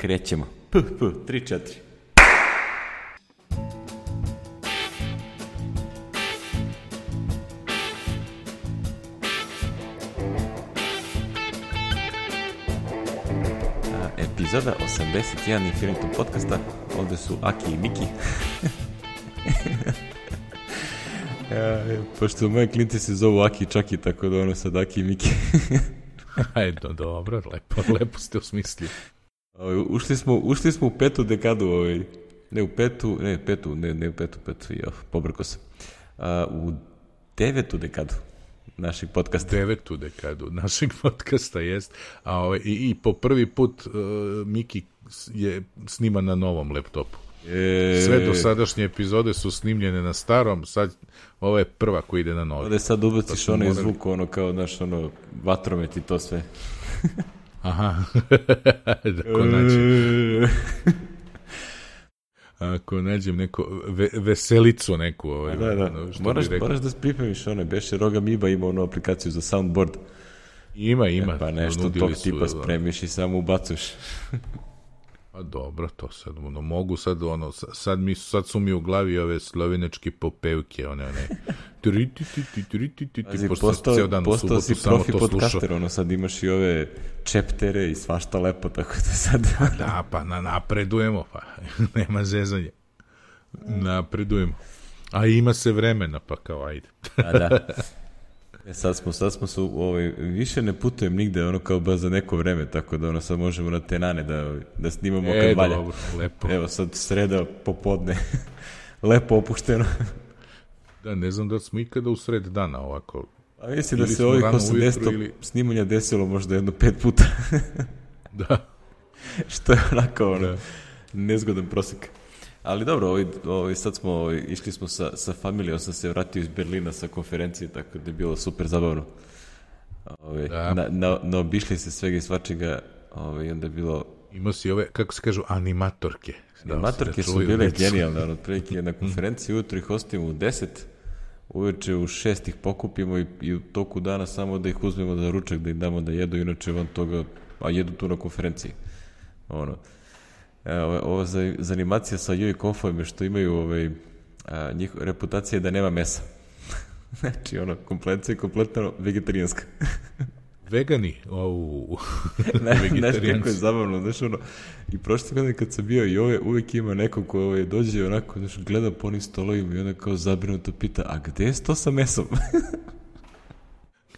Krećemo. P, p, 3, 4. Epizoda 81 Infinitum podcasta. Ovde su Aki i Miki. ja, pošto moje klinci se zovu Aki i Čaki, tako da ono sad Aki i Miki. Ajde, dobro, lepo, lepo ste osmislili. Ovaj, ušli smo, ušli smo u petu dekadu, ovaj, ne u petu, ne petu, ne, ne u petu, petu, ja, pobrko sam. A, u devetu dekadu našeg podcasta. Devetu dekadu našeg podcasta jest, a ovaj, i, i po prvi put uh, Miki je snima na novom laptopu. E, Sve dosadašnje epizode su snimljene na starom, sad ovo je prva koja ide na novi. Ovde sad ubaciš smo onaj morali- zvuk, ono kao, znaš, ono, vatromet i to sve. Aha, da ko nađem, ako nađem neko ve, veselicu neku. Ovaj, Da, da. što Moraš, moraš da pripremiš one, beše Roga Miba ima onu aplikaciju za soundboard. Ima, ima. Pa nešto tog tipa spremiš i samo ubacuješ. Pa dobro, to sad, ono, mogu sad, ono, sa- sad, mi, sad su mi u glavi ove slovenečke popevke, one, one, tri, ti, ti, ti, tri, ti, ti, ti, pošto postao, ceo dan u subotu si samo profi to slušao. podcaster, ono sad imaš i ove čeptere i svašta lepo, tako da sad... Da, pa na, napredujemo, pa, nema zezanja. Napredujemo. A ima se vremena, pa kao, ajde. A da. E, sad smo, sad smo su, ovaj, više ne putujem nigde, ono kao baš za neko vreme, tako da ono sad možemo na tenane da, da snimamo kad E, valja. dobro, lepo. Evo sad sreda popodne, lepo opušteno. Da, ne znam da smo ikada u sred dana ovako. A mislim da se ovih rano 80 ujutru ili- snimanja desilo možda jedno pet puta, Da, što je onako ono, Da. nezgodan prosek. Ali dobro, ovaj, ovaj, sad smo, ovaj, išli smo sa, sa familijom, sam se vratio iz Berlina sa konferencije, tako da je bilo super zabavno. Ovaj, Da. na, na, naobišli se svega i svačega, ovaj, onda je bilo imao si ove, kako se kažu, animatorke. Da, Matorke su čuju bile decu. genijalne, ono, otprilike na konferenciji ujutro ih ostavimo u 10, uveče u 6 ih pokupimo i, i u toku dana samo da ih uzmemo za ručak, da im damo da jedu, inače van toga, a jedu tu na konferenciji. Ono. Evo, ova, ova za, za sa Joj Konfom je što imaju ovaj, a, njih, reputacija je da nema mesa. znači, ono, kompletno je kompletno vegetarijanska. Vegani, au, ne, znaš kako je zabavno, znaš ono, i prošle godine kad sam bio i ove, uvek ima neko ko ovaj, dođe onako, znaš, gleda po onim stolovima i onda kao zabrinuto pita, a gde je to sa mesom?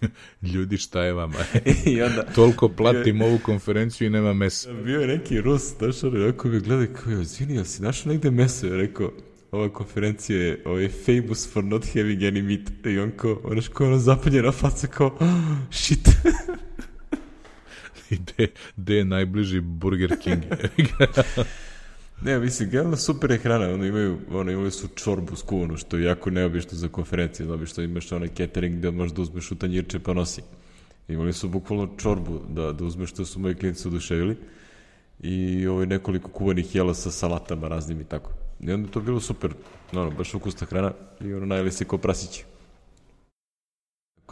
Ljudi, šta je vama? I onda, Toliko platim ovu konferenciju i nema mesa. bio je neki Rus, ono, jako me gleda i kao, izvini, jel si našao negde meso? Ja rekao, ova konferencija je ovaj, famous for not having any meat. I on kao, onaš kao ono zapanjena faca kao, "Oh, shit. I de, de je najbliži Burger King. Ne, mislim, generalno super je hrana, ono imaju, ono imaju su čorbu skuvanu, što je jako neobično za konferencije, znači što imaš onaj catering gde možeš da uzmeš u tanjirče pa nosi. Imali su bukvalno čorbu da, da uzmeš, što su moji klinci oduševili i ovaj nekoliko kuvanih jela sa salatama raznim i tako. I onda to bilo super, ono, baš ukusna hrana i ono najeli se ko prasići.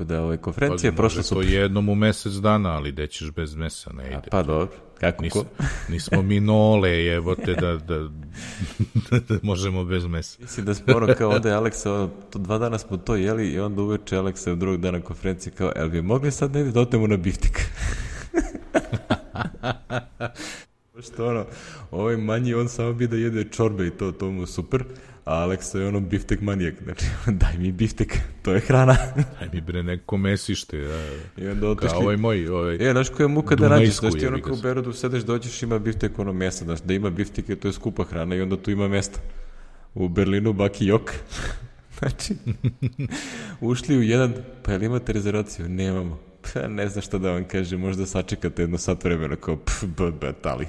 Tako da, ovaj, konferencija je prošla Može to jednom u mesec dana, ali gde ćeš bez mesa, ne A, ide. pa dobro, kako Nis, ko? nismo mi nole, evo te da, da, da možemo bez mesa. Mislim da smo ono kao onda je Aleksa, ono, to dva dana smo to jeli i onda uveče Aleksa u drugog dana konferencije kao, jel bi mogli sad negdje da otemo na biftik? Što ono, ovaj manji, on samo bi da jede čorbe i to, to mu super, a Aleksa je ono biftek manijak, znači daj mi biftek, to je hrana. Aj mi bre neko mesište, da, I onda kao otišli, ovaj moj, ovaj, E, znaš koja je muka da nađeš, znaš ti ono kao u. Berodu sedeš, dođeš, ima biftek ono mesa, znaš, da ima biftike, to je skupa hrana i onda tu ima mesta. U Berlinu Baki Jok. znači, ušli u jedan, pa jel imate rezervaciju? Nemamo. Pa ne znam šta da vam kaže, možda sačekate jedno sat vremena, kao pf, b, b, tali.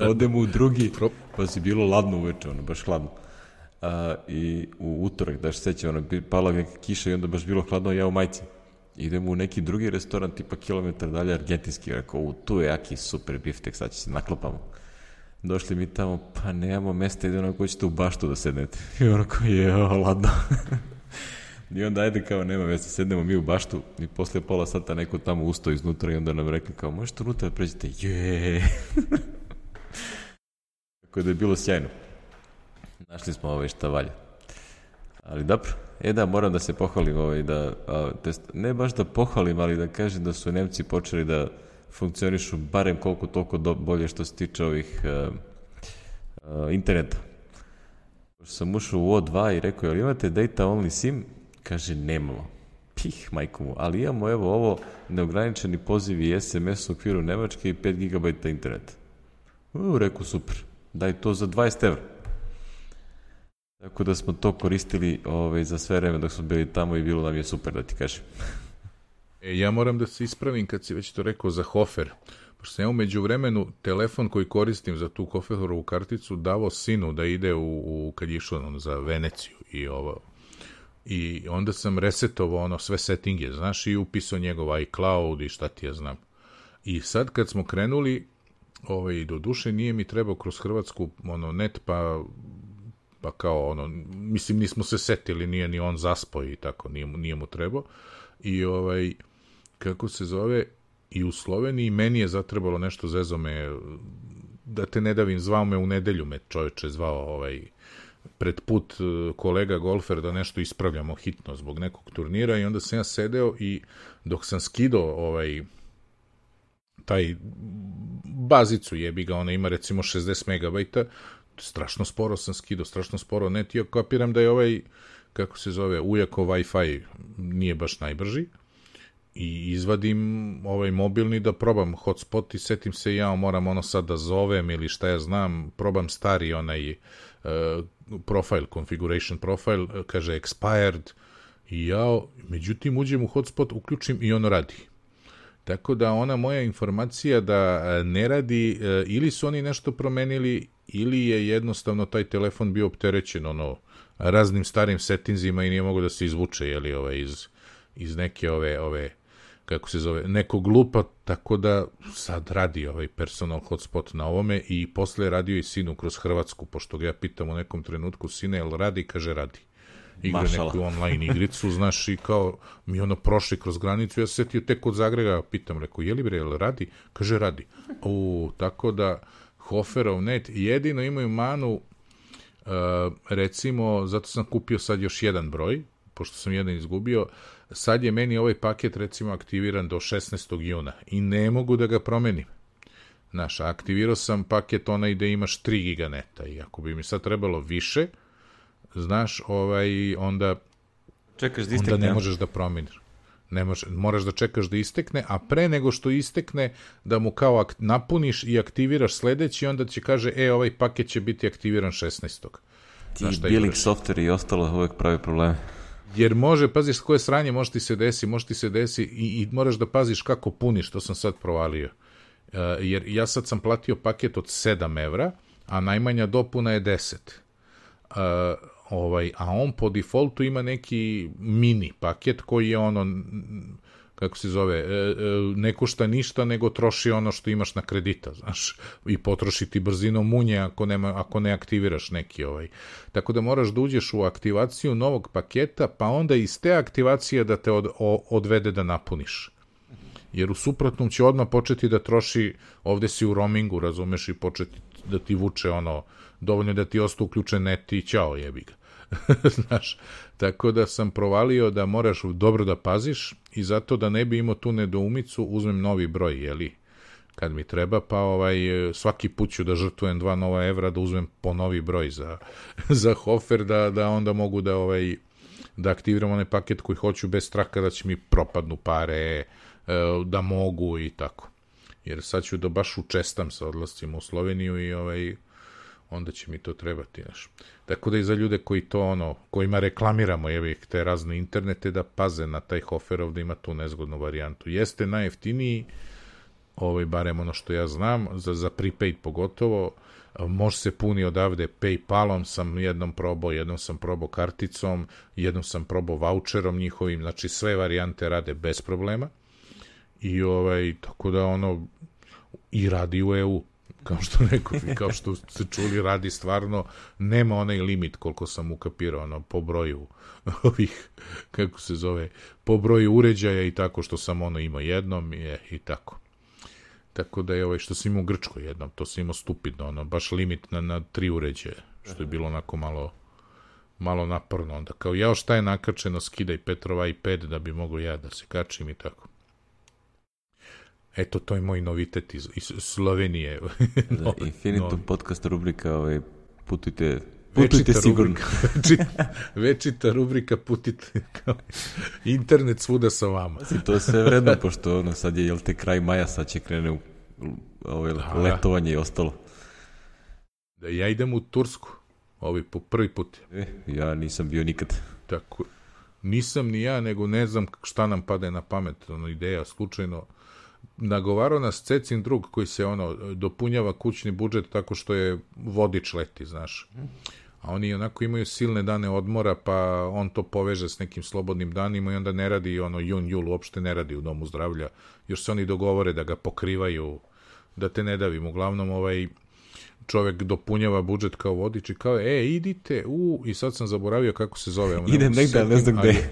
Odemo u drugi, pa si bilo ladno uveče, ono, baš hladno. A, I u utorak, daš seća, ono, pala neka kiša i onda baš bilo hladno, ja u majci. Idemo u neki drugi restoran, tipa kilometar dalje, argentinski, rekao, u, tu je jaki super biftek, sad će se naklopamo. Došli mi tamo, pa nemamo mesta, ide onako ćete u baštu da sednete. I onako je, o, ladno. I onda ajde kao nema veze, sednemo mi u baštu i posle pola sata neko tamo usto iznutra i onda nam rekli kao možete unutra da pređete, je. Tako da je bilo sjajno. Našli smo ovaj šta valja. Ali dobro, e da, moram da se pohvalim ovaj, da, a, test, ne baš da pohvalim, ali da kažem da su Nemci počeli da funkcionišu barem koliko toliko do, bolje što se tiče ovih uh, uh, interneta. Pošto sam ušao u O2 i rekao, jel imate data only sim? Kaže, nemamo. Pih, majku mu. Ali imamo, evo, ovo, neograničeni poziv i SMS u okviru Nemačke i 5 GB interneta. U, rekao, super. Daj to za 20 evra. Tako da smo to koristili ovaj, za sve vreme dok smo bili tamo i bilo nam je super, da ti kažem. E, ja moram da se ispravim kad si već to rekao za Hofer. Pošto sam ja umeđu vremenu telefon koji koristim za tu Hoferovu karticu davo sinu da ide u, u kad je išao za Veneciju i ovo. I onda sam resetovao ono sve settinge, znaš, i upisao njegov iCloud i šta ti ja znam. I sad kad smo krenuli, ovaj, do duše nije mi trebao kroz Hrvatsku ono, net, pa pa kao ono, mislim nismo se setili, nije ni on zaspo i tako, nije, nije mu trebao. I ovaj, kako se zove, i u Sloveniji meni je zatrebalo nešto zezo me, da te ne davim, zvao me u nedelju me čoveče zvao ovaj, pred put e, kolega golfer da nešto ispravljamo hitno zbog nekog turnira i onda sam ja sedeo i dok sam skidao ovaj taj bazicu jebi ga, ona ima recimo 60 megabajta, strašno sporo sam skidao, strašno sporo net, ja kapiram da je ovaj, kako se zove, ujako Wi-Fi nije baš najbrži, i izvadim ovaj mobilni da probam hotspot i setim se ja moram ono sad da zovem ili šta ja znam, probam stari onaj uh, profile, configuration profile, kaže expired i ja, međutim uđem u hotspot, uključim i ono radi. Tako da ona moja informacija da ne radi, ili su oni nešto promenili, ili je jednostavno taj telefon bio opterećen ono raznim starim settinzima i nije mogo da se izvuče jeli, ove, iz, iz neke ove, ove kako se zove, nekog lupa, tako da sad radi ovaj personal hotspot na ovome i posle je radio i sinu kroz Hrvatsku, pošto ga ja pitam u nekom trenutku, sine, jel radi? Kaže, radi igra Mašala. neku online igricu, znaš, i kao mi ono prošli kroz granicu, ja se setio tek od Zagrega, pitam, rekao, je li bre, jel radi? Kaže, radi. U, tako da, Hoferov net, jedino imaju manu, uh, recimo, zato sam kupio sad još jedan broj, pošto sam jedan izgubio, sad je meni ovaj paket recimo aktiviran do 16. juna i ne mogu da ga promenim. Znaš, aktivirao sam paket onaj gde imaš 3 giganeta i ako bi mi sad trebalo više, znaš, ovaj, onda, Čekaš da istekne, onda ne možeš da promeniš. Ne može, moraš da čekaš da istekne, a pre nego što istekne, da mu kao ak, napuniš i aktiviraš sledeći, onda će kaže, e, ovaj paket će biti aktiviran 16. Ti billing software i ostalo uvek pravi probleme. Jer može, paziš koje sranje može ti se desi, može ti se desi i, i moraš da paziš kako puniš, to sam sad provalio. Uh, jer ja sad sam platio paket od 7 evra, a najmanja dopuna je 10. Uh, ovaj, a on po defaultu ima neki mini paket koji je ono kako se zove, e, e, ne košta ništa, nego troši ono što imaš na kredita, znaš, i potroši ti brzinom munje ako, nema, ako ne aktiviraš neki ovaj. Tako da moraš da uđeš u aktivaciju novog paketa, pa onda iz te aktivacije da te od, o, odvede da napuniš. Jer u suprotnom će odmah početi da troši, ovde si u roamingu, razumeš, i početi da ti vuče ono, dovoljno da ti osta uključen net i ćao jebi ga. Znaš, tako da sam provalio da moraš dobro da paziš i zato da ne bi imao tu nedoumicu uzmem novi broj, jeli, kad mi treba, pa ovaj, svaki put ću da žrtvujem dva nova evra da uzmem po novi broj za, za hofer, da, da onda mogu da ovaj, da aktiviram onaj paket koji hoću bez straha da će mi propadnu pare, e, da mogu i tako. Jer sad ću da baš učestam sa odlascima u Sloveniju i ovaj, onda će mi to trebati, znaš. Tako da i za ljude koji to, ono, kojima reklamiramo, jevi, te razne internete, da paze na taj Hoferov, da ima tu nezgodnu varijantu. Jeste najjeftiniji, ovaj, barem ono što ja znam, za, za prepaid pogotovo, može se puni odavde Paypalom sam jednom probao, jednom sam probao karticom, jednom sam probao voucherom njihovim, znači sve varijante rade bez problema. I ovaj, tako da ono, i radi u EU kao što rekao, kao što ste čuli, radi stvarno, nema onaj limit koliko sam ukapirao, ono, po broju ovih, kako se zove, po broju uređaja i tako što sam ono imao jednom i, i tako. Tako da je ovaj, što sam imao u Grčkoj jednom, to sam imao stupidno, ono, baš limit na, na tri uređaje, što je bilo onako malo malo naporno onda. Kao, ja šta je nakačeno, skidaj Petrova iPad da bi mogo ja da se kačim i tako. Eto, to je moj novitet iz, iz Slovenije. da, Infinitum novi. podcast rubrika, ovaj, putujte Putujte večita sigurno. Rubrika, večita, večita rubrika putite. Kao, internet svuda sa vama. to je sve vredno, pošto ono, sad je, jel te kraj maja, sad će krene u ovaj, da. letovanje i ostalo. Da ja idem u Tursku, ovi po prvi put. E, ja nisam bio nikad. Tako, nisam ni ja, nego ne znam šta nam pade na pamet, ono, ideja, slučajno nagovarao nas Cecin drug koji se ono dopunjava kućni budžet tako što je vodič leti, znaš. A oni onako imaju silne dane odmora, pa on to poveže s nekim slobodnim danima i onda ne radi ono jun, jul, uopšte ne radi u domu zdravlja. Još se oni dogovore da ga pokrivaju, da te ne davim. Uglavnom, ovaj, čovek dopunjava budžet kao vodič i kao, e, idite, u, i sad sam zaboravio kako se zove. Idem negde, ne znam gde.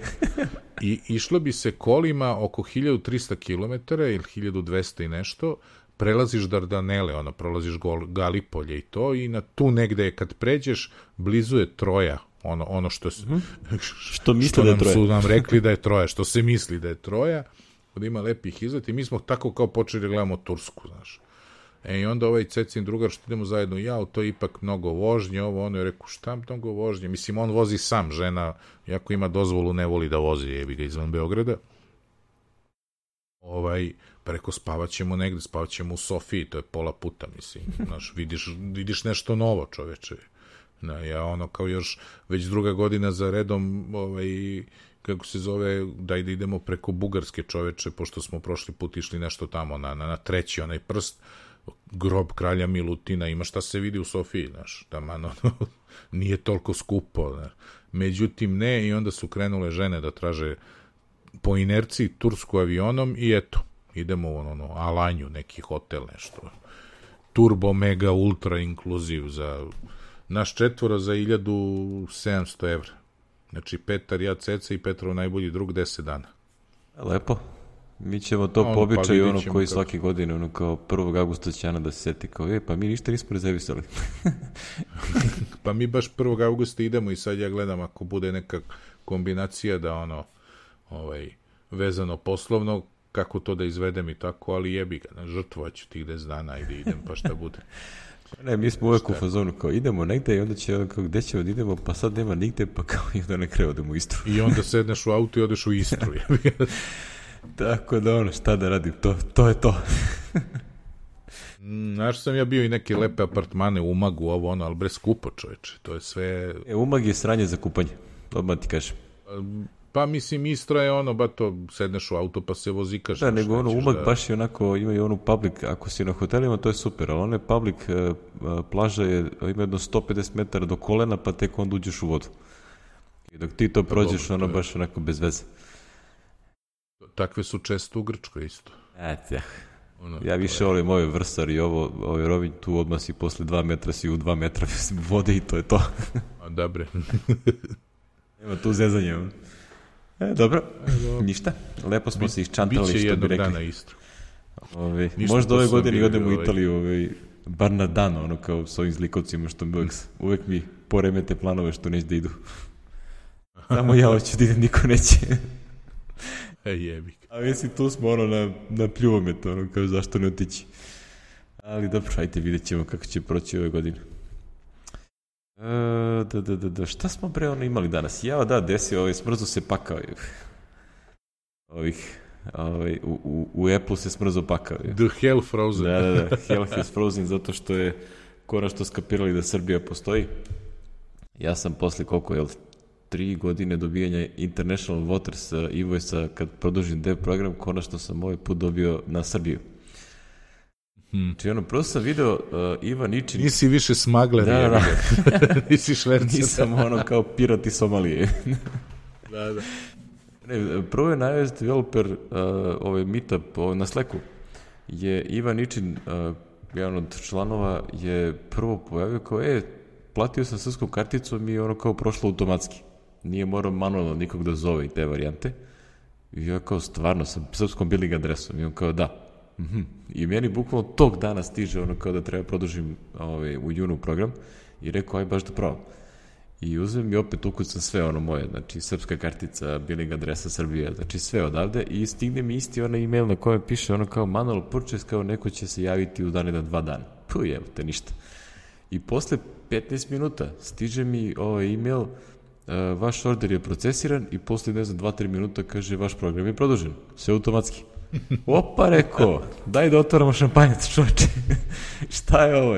I išlo bi se kolima oko 1300 km ili 1200 i nešto, prelaziš Dardanele, ono, prolaziš Gol, Galipolje i to, i na tu negde kad pređeš, blizu je Troja, ono, ono što, mm -hmm. što, misle što da je Troja. su nam rekli da je Troja, što se misli da je Troja, da ima lepih izleta i mi smo tako kao počeli da gledamo Tursku, znaš. E i onda ovaj Cecin drugar što idemo zajedno, ja, to je ipak mnogo vožnje, ovo ono je rekao, šta mnogo vožnje? Mislim, on vozi sam, žena, jako ima dozvolu, ne voli da vozi, jebi ga izvan Beograda. Ovaj, preko spavat ćemo negde, spavat ćemo u Sofiji, to je pola puta, mislim, znaš, vidiš, vidiš nešto novo, čoveče. Na, ja ono kao još već druga godina za redom ovaj, kako se zove, daj da idemo preko Bugarske čoveče, pošto smo prošli put išli nešto tamo na, na, na treći onaj prst, grob kralja Milutina, ima šta se vidi u Sofiji, znaš, da man, ono, nije toliko skupo, znaš. Međutim, ne, i onda su krenule žene da traže po inerciji tursku avionom i eto, idemo u ono, Alanju, neki hotel, nešto. Turbo, mega, ultra inkluziv za naš četvora za 1700 evra. Znači, Petar, ja, Ceca i Petrov najbolji drug 10 dana. Lepo. Mi ćemo to ono, pobičaj pa ono koji kako. svake godine, ono kao 1. augusta će Ana da se seti kao, e, pa mi ništa nismo rezervisali. pa mi baš 1. augusta idemo i sad ja gledam ako bude neka kombinacija da ono, ovaj, vezano poslovno, kako to da izvedem i tako, ali jebi ga, žrtvovaću tih 10 dana, ide idem, pa šta bude. Ne, mi smo uvek u fazonu kao idemo negde i onda će kao gde ćemo da idemo, pa sad nema nigde, pa kao i onda ne kreo odemo u Istru. I onda sedneš u auto i odeš u Istru. Tako da ono, šta da radim, to, to je to. Mm, znaš sam ja bio i neke lepe apartmane u Umagu, ovo ono, ali bre skupo čoveče, to je sve... E, Umag je sranje za kupanje, odmah ti kažem. Pa mislim, Istra je ono, ba to, sedneš u auto pa se vozikaš. Da, nego ono, Umag da... baš je onako, ima i onu public, ako si na hotelima, to je super, ali ono je public, uh, plaža je, ima jedno 150 metara do kolena, pa tek onda uđeš u vodu. I dok ti to pa prođeš, dobro, ono je... baš onako bez veze. Takve su često u Grčkoj isto. Eto, ono, ja više volim ove vrsar i ovo, ovaj rovinj, tu odmah si posle dva metra si u dva metra vode i to je to. A dobre. Nema tu zezanje. E, dobro, e, ništa. Lepo smo Bi, se iščantali, što bi rekli. dana isto. Ove, možda ove godine odemo u ovaj- Italiju, ove, bar na dan, ono kao s ovim zlikovcima, što mi uvek, uvek mi poremete planove što neće da idu. Samo ja hoću da idem, niko neće. E, jebik. A mislim, tu smo ono na, na pljuvometu, ono, kao zašto ne otići. Ali dobro, ajte, vidjet ćemo kako će proći ove godine. E, da, da, da, da, šta smo bre ono imali danas? Ja, da, desio, ovaj, smrzo se pakao. Ovih, ovaj, u, u, u Apple se smrzo pakao. The hell frozen. Da, da, da, hell has frozen, zato što je konačno skapirali da Srbija postoji. Ja sam posle koliko, jel, tri godine dobijanja International Waters invoice kad produžim dev program, konačno sam ovaj put dobio na Srbiju. Hmm. Znači, ono, prosto sam video uh, Ivan Ničin... Nisi više smagler, da, da. Nisi švercer. Nisam ono kao pirat iz Somalije. da, da. Ne, prvo je najvez developer uh, ovaj meetup ovaj, na Slacku je Ivan Ničin, uh, jedan od članova, je prvo pojavio kao, e, platio sam srpskom karticom i ono kao prošlo automatski nije morao manualno nikog da zove i te varijante. I ja kao stvarno sa srpskom billing adresom i on kao da. Mm -hmm. I meni bukvalno tog dana stiže ono kao da treba produžim ovaj, u junu program i rekao, aj baš da probam. I uzmem i opet ukucam sve ono moje, znači srpska kartica, billing adresa Srbije, znači sve odavde i stigne mi isti onaj email na kojem piše ono kao manual purchase, kao neko će se javiti u dane da dva dana. Puh, evo te ništa. I posle 15 minuta stiže mi ovaj email, vaš order je procesiran i posle, ne znam, 2-3 minuta kaže vaš program je produžen. Sve automatski. Opa, rekao, daj da otvoramo šampanjac, čoveče. Šta je ovo?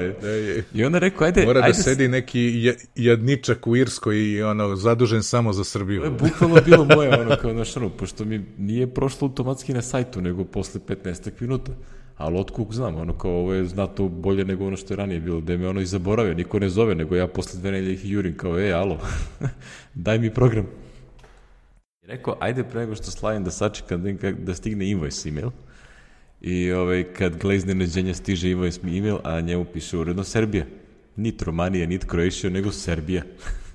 I onda rekao, ajde... Mora ajde da sedi neki jadničak u Irskoj i ono, zadužen samo za Srbiju. To je bukvalno bilo moje, ono, kao, znaš, ono, pošto mi nije prošlo automatski na sajtu, nego posle 15 minuta. Ali otkuk znam, ono kao ovo je znato bolje nego ono što je ranije bilo, da me ono i zaboravio, niko ne zove, nego ja posle dve nelje ih jurim kao, e, alo, daj mi program. Rekao, ajde pre nego što slavim da sačekam da, da stigne invoice email. I ovaj, kad gle iznenađenja stiže invoice email, a njemu piše uredno Serbija. Nit Romanija, nit Croatia, nego Serbija.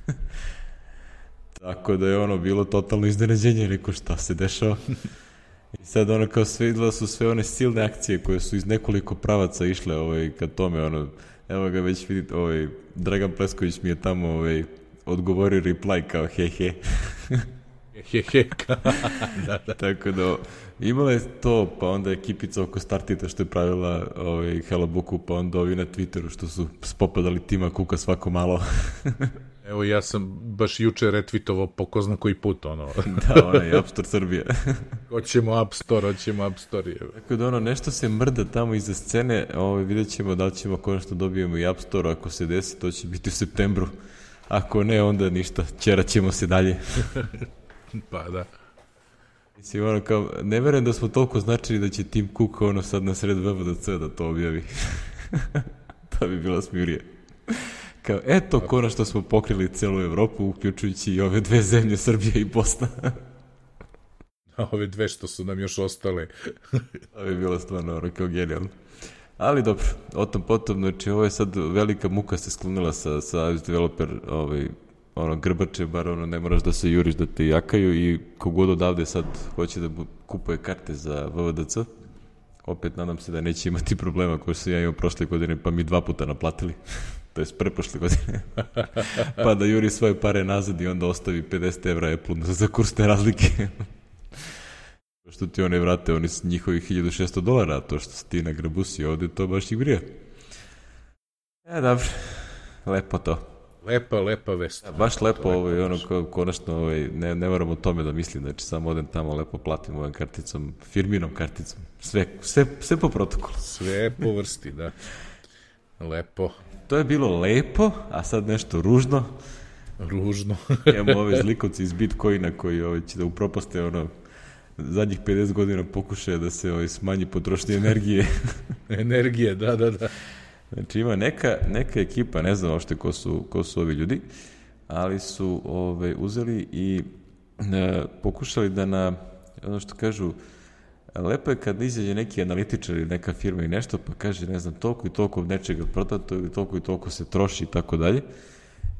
Tako da je ono bilo totalno iznenađenje, rekao šta se dešava. I sad ono kao sve su sve one silne akcije koje su iz nekoliko pravaca išle ovaj, ka tome, ono, evo ga već vidite, ovaj, Dragan Plesković mi je tamo ovaj, odgovorio reply kao he he. he he, da, da. Tako da, imala je to, pa onda ekipica oko Startita što je pravila ovaj, Hello Booku, pa onda ovi na Twitteru što su spopadali tima kuka svako malo. Evo ja sam baš juče retvitovao po ko zna koji put, ono. da, onaj App Store Srbije. hoćemo App Store, hoćemo App Store. Tako da ono, nešto se mrda tamo iza scene, ovaj, vidjet ćemo da li ćemo konačno dobijemo i App Store, ako se desi, to će biti u septembru. Ako ne, onda ništa, ćerat ćemo se dalje. pa da. Mislim, ono, kao, ne verujem da smo toliko značili da će Tim Cook ono sad na sred VVDC da to objavi. to bi bila smirija. Kao, eto, konačno smo pokrili celu Evropu, uključujući i ove dve zemlje, Srbija i Bosna. A ove dve što su nam još ostale. to bi bilo stvarno ono, kao genijalno. Ali dobro, o tom potom, znači ovo je sad velika muka se sklonila sa, sa developer ovaj, ono, grbače, bar ono, ne moraš da se juriš da te jakaju i kogod odavde sad hoće da kupuje karte za VVDC, opet nadam se da neće imati problema koje sam ja imao prošle godine, pa mi dva puta naplatili to je preprošle godine, pa da juri svoje pare nazad i onda ostavi 50 evra Apple za kursne razlike. što ti one vrate, oni su njihovih 1600 dolara, a to što si ti na grabusi ovde, to baš ih brije. E, dobro, lepo to. Lepa, lepa vest. Ja, baš lepo, lepo ovaj, ono, ko, konačno, ovaj, ne, ne moram o tome da mislim, znači samo odem tamo, lepo platim ovom karticom, firminom karticom, sve, sve, sve po protokolu. Sve po vrsti, da. Lepo. To je bilo lepo, a sad nešto ružno. Ružno. Imamo ove zlikovci iz Bitcoina koji ovaj, će da upropaste ono, zadnjih 50 godina pokušaje da se ovaj, smanji potrošnje energije. energije, da, da, da. Znači ima neka, neka ekipa, ne znam ošte ko su, ko su ovi ljudi, ali su ovaj, uzeli i e, pokušali da na, ono što kažu, lepo je kad izađe neki analitičar ili neka firma i nešto, pa kaže, ne znam, toliko i toliko nečega prodato ili toliko i toliko se troši i tako dalje.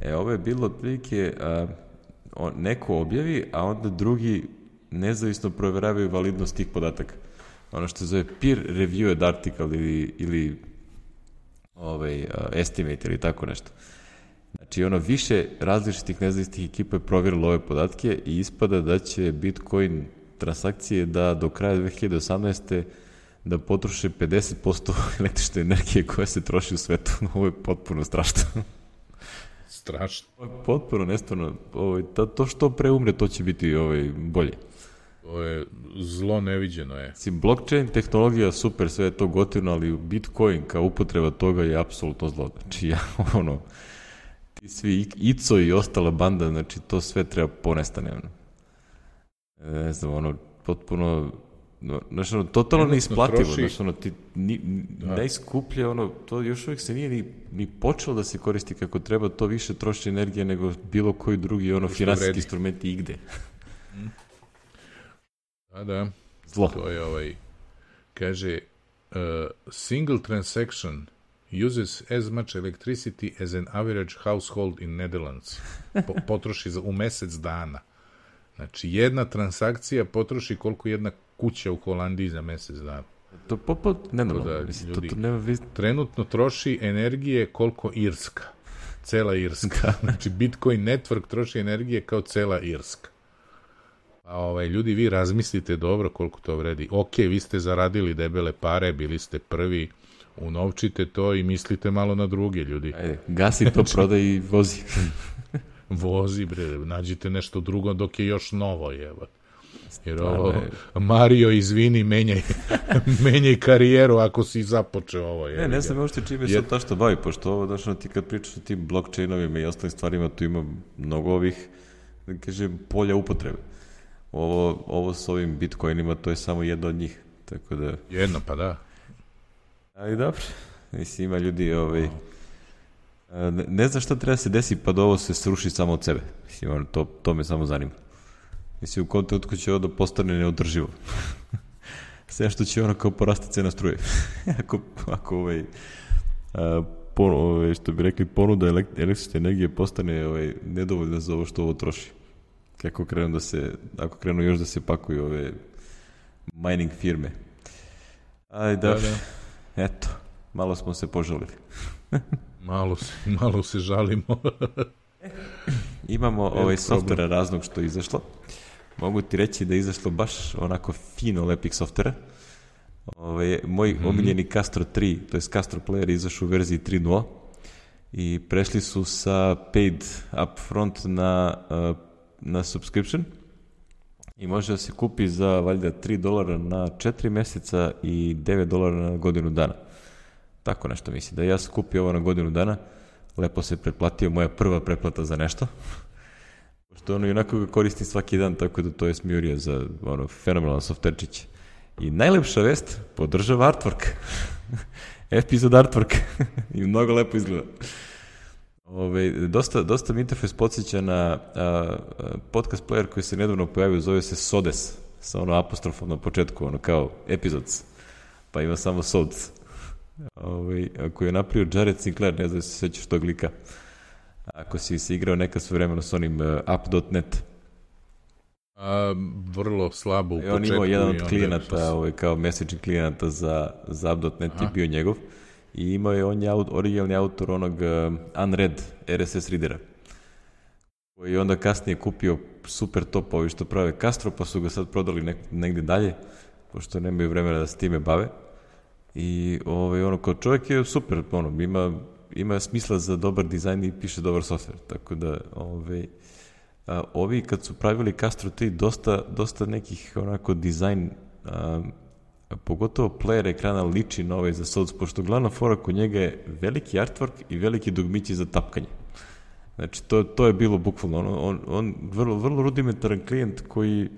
E, ovo je bilo otprilike, a, neko objavi, a onda drugi nezavisno proveravaju validnost tih podataka. Ono što se zove peer reviewed article ili, ili ovaj, uh, estimate ili tako nešto. Znači, ono, više različitih nezavisnih ekipa je provjerilo ove podatke i ispada da će Bitcoin transakcije da do kraja 2018. da potroše 50% električne energije koja se troši u svetu. Ovo je potpuno strašno. Strašno. Potpuno, nestvarno. Ovaj, to što pre umre, to će biti ovaj, bolje. To je zlo neviđeno je. Si, blockchain tehnologija super, sve je to gotivno, ali Bitcoin kao upotreba toga je apsolutno zlo. Znači, ja, ono, ti svi ICO i ostala banda, znači, to sve treba ponestane, ono. Ne znam, ono, potpuno, no, znaš, ono, totalno neisplativo, troši... znaš, ono, ti, ni, da. najskuplje, ono, to još uvijek se nije ni, ni počelo da se koristi kako treba, to više troši energije nego bilo koji drugi, ono, finansijski instrumenti igde. Mm. Da, da. Zlo. To je ovaj, kaže, uh, single transaction uses as much electricity as an average household in Netherlands. Po, potroši za, u mesec dana. Znači, jedna transakcija potroši koliko jedna kuća u Holandiji za mesec dana. To poput, ne da, da, mislim, ljudi- to, to nema vis... Trenutno troši energije koliko Irska. Cela Irska. Znači, Bitcoin Network troši energije kao cela Irska. A ovaj, ljudi, vi razmislite dobro koliko to vredi. Ok, vi ste zaradili debele pare, bili ste prvi, unovčite to i mislite malo na druge, ljudi. Ajde, gasi to, prodaj i vozi. Vozi, bre, nađite nešto drugo dok je još novo, evo. Jer ovo, je. Mario, izvini, menjaj, menjaj karijeru ako si započeo ovo. Ne, jebi ne ga. znam uopšte čime se to što bavi, pošto ovo, znaš, ti kad pričaš o tim blockchainovima i ostalim stvarima, tu ima mnogo ovih, da kažem, polja upotrebe. Ovo, ovo s ovim bitcoinima, to je samo jedno od njih. Tako da, Jedno, pa da. ali dobro. Mislim, ima ljudi, ovaj, ne, ne znam šta treba se desi, pa da ovo se sruši samo od sebe. Mislim, to, to me samo zanima. Mislim, u kom trenutku će ovo da postane neodrživo. Sve što će ono kao porasti cena struje. ako, ako ovaj, a, pon, ovaj, što bi rekli, ponuda elek- električne energije postane ovaj, nedovoljna za ovo što ovo troši. Kako krenu da se, ako krenu još da se pakuju ove mining firme. Aj, da, Da, da. eto, malo smo se požalili. Malo se, malo se žalimo. Imamo ovaj softvera raznog što je izašlo. Mogu ti reći da je izašlo baš onako fino lepih softvera. Ovaj, moj Mhm. omiljeni Castro 3, to je Castro Player izašao u verziji 3.0 i prešli su sa paid upfront na, uh, na subscription i može da se kupi za valjda 3 dolara na 4 meseca i 9 dolara na godinu dana. Tako nešto mislim. Da ja sam kupio ovo na godinu dana, lepo se pretplatio, moja prva pretplata za nešto. Pošto ono i onako ga koristim svaki dan, tako da to je smjurija za ono, fenomenalan softverčić. I najlepša vest, podržava artwork. Epizod artwork. I mnogo lepo izgleda. Ove, dosta, dosta mi interfejs podsjeća na a, a, podcast player koji se nedavno pojavio, zove se Sodes, sa ono apostrofom na početku, ono kao episodes, pa ima samo Sods. Ove, koji je napravio Jared Sinclair, ne znam da se sećaš tog lika. Ako si se igrao nekad sve vremeno s onim uh, up.net. A, vrlo slabo u I početku. on imao jedan od klijenata, što ovaj, kao messaging klijenata za, za up.net je bio njegov. I imao je, on je aut, originalni autor onog uh, Unread RSS readera. Koji je onda kasnije kupio super top ovi što prave Castro, pa su ga sad prodali nek, negde dalje, pošto nemaju vremena da se time bave. I ovaj, ono, kao čovjek je super, ono, ima, ima smisla za dobar dizajn i piše dobar software, tako da, ovaj, a, ovi kad su pravili Castro 3, dosta, dosta nekih onako dizajn, a, pogotovo player ekrana liči na ovaj za Sods, pošto glavna fora kod njega je veliki artwork i veliki dugmići za tapkanje. Znači, to, to je bilo bukvalno, on, on, on vrlo, vrlo rudimentaran klijent koji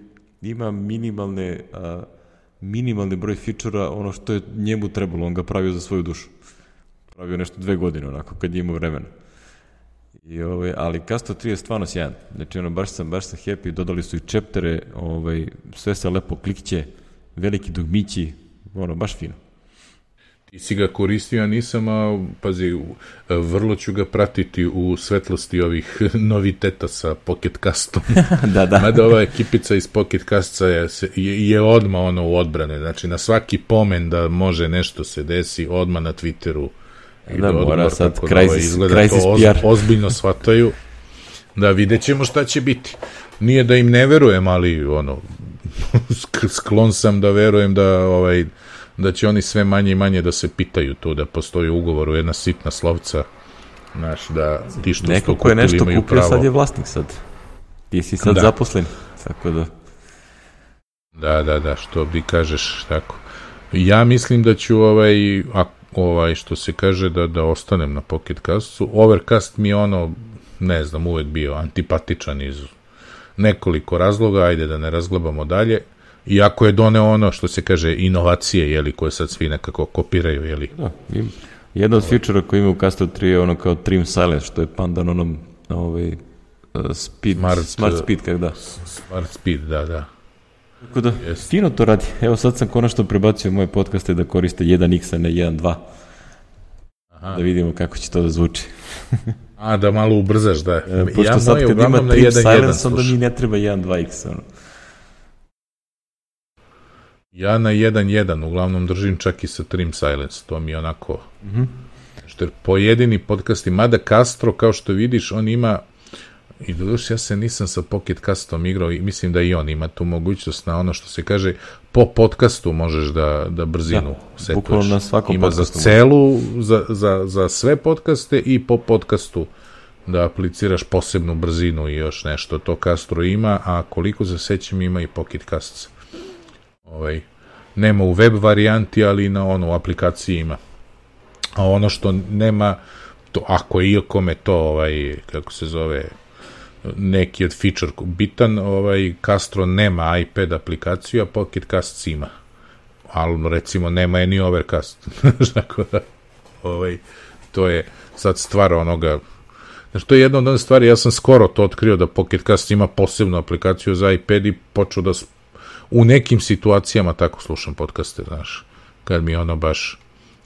ima minimalne, a, minimalni broj fičura, ono što je njemu trebalo, on ga pravio za svoju dušu. Pravio nešto dve godine, onako, kad je imao vremena. I, ovaj, ali Castro 3 je stvarno sjajan. Znači, ono, baš sam, baš sam happy, dodali su i čeptere, ovaj, sve se lepo klikće, veliki dugmići, ono, baš fino. Ti si ga koristio, ja nisam, a pazi, u- vrlo ću ga pratiti u svetlosti ovih noviteta sa Pocket Castom. da, da. Mada ova ekipica iz Pocket Casta je, je, je odma ono u odbrane, znači na svaki pomen da može nešto se desi, odma na Twitteru Da, mora odgovor, sad tako crisis- izgleda crisis to oz, PR. ozbiljno shvataju. Da, vidjet ćemo šta će biti. Nije da im ne verujem, ali ono, sk- sklon sam da verujem da ovaj da će oni sve manje i manje da se pitaju tu, da postoji ugovor u jedna sitna slovca, znaš, da ti što Neko ko je nešto kupio, pravo. sad je vlasnik sad. Ti si sad Da. zaposlen. Tako da, Da, da, da, što bi kažeš tako. Ja mislim da ću ovaj, a, ovaj što se kaže da da ostanem na Pocket Castu. Overcast mi je ono, ne znam, uvek bio antipatičan iz nekoliko razloga, ajde da ne razglabamo dalje. Iako je doneo ono što se kaže inovacije, jeli, koje sad svi nekako kopiraju, jeli. da, im, jedna od feature koja ima u Castro 3 je ono kao trim silence, što je pandan onom ovaj, uh, speed, smart, Smart, uh, speed, kak da. Smart Speed, da, da. Tako da, Jest. fino to radi. Evo sad sam konačno prebacio moje podcaste da koriste 1x, a ne 1.2. Aha. Da vidimo kako će to da zvuči. A, da malo ubrzaš, da. E, pošto ja sad kad ima trim 1.1 silence, onda mi ne treba 1.2x. Ono. Ja na 1.1 uglavnom držim čak i sa Trim Silence, to mi je onako... Mm -hmm. Što je pojedini podcasti, mada Castro, kao što vidiš, on ima I doduš, ja se nisam sa Pocket Castom igrao i mislim da i on ima tu mogućnost na ono što se kaže po podcastu možeš da, da brzinu da, setuješ. na svakom ima za celu, za, za, za sve podcaste i po podcastu da apliciraš posebnu brzinu i još nešto. To Castro ima, a koliko se sećam ima i Pocket Casts. Ovaj, nema u web varijanti, ali na ono u aplikaciji ima. A ono što nema, to, ako je kome to, ovaj, kako se zove, neki od feature bitan, ovaj Castro nema iPad aplikaciju, a Pocket Cast ima. Ali recimo nema any overcast. Tako da, ovaj, to je sad stvar onoga Znači, to je jedna od onih stvari, ja sam skoro to otkrio da Pocket Cast ima posebnu aplikaciju za iPad i počeo da u nekim situacijama tako slušam podcaste, znaš, kad mi ono baš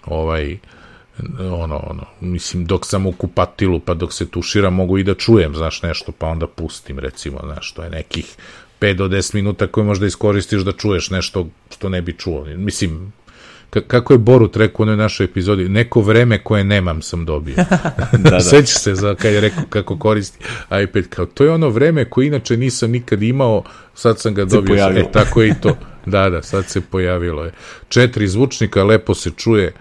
ovaj ono, ono, mislim, dok sam u kupatilu, pa dok se tuširam, mogu i da čujem, znaš, nešto, pa onda pustim, recimo, znaš, to je nekih 5 do 10 minuta koje možda iskoristiš da čuješ nešto što ne bi čuo. Mislim, kako je Borut rekao u onoj našoj epizodi, neko vreme koje nemam sam dobio. da, da. Sećaš se za kad je rekao kako koristi iPad, kao to je ono vreme koje inače nisam nikad imao, sad sam ga dobio. E, tako je i to. Da, da, sad se pojavilo je. Četiri zvučnika, lepo se čuje,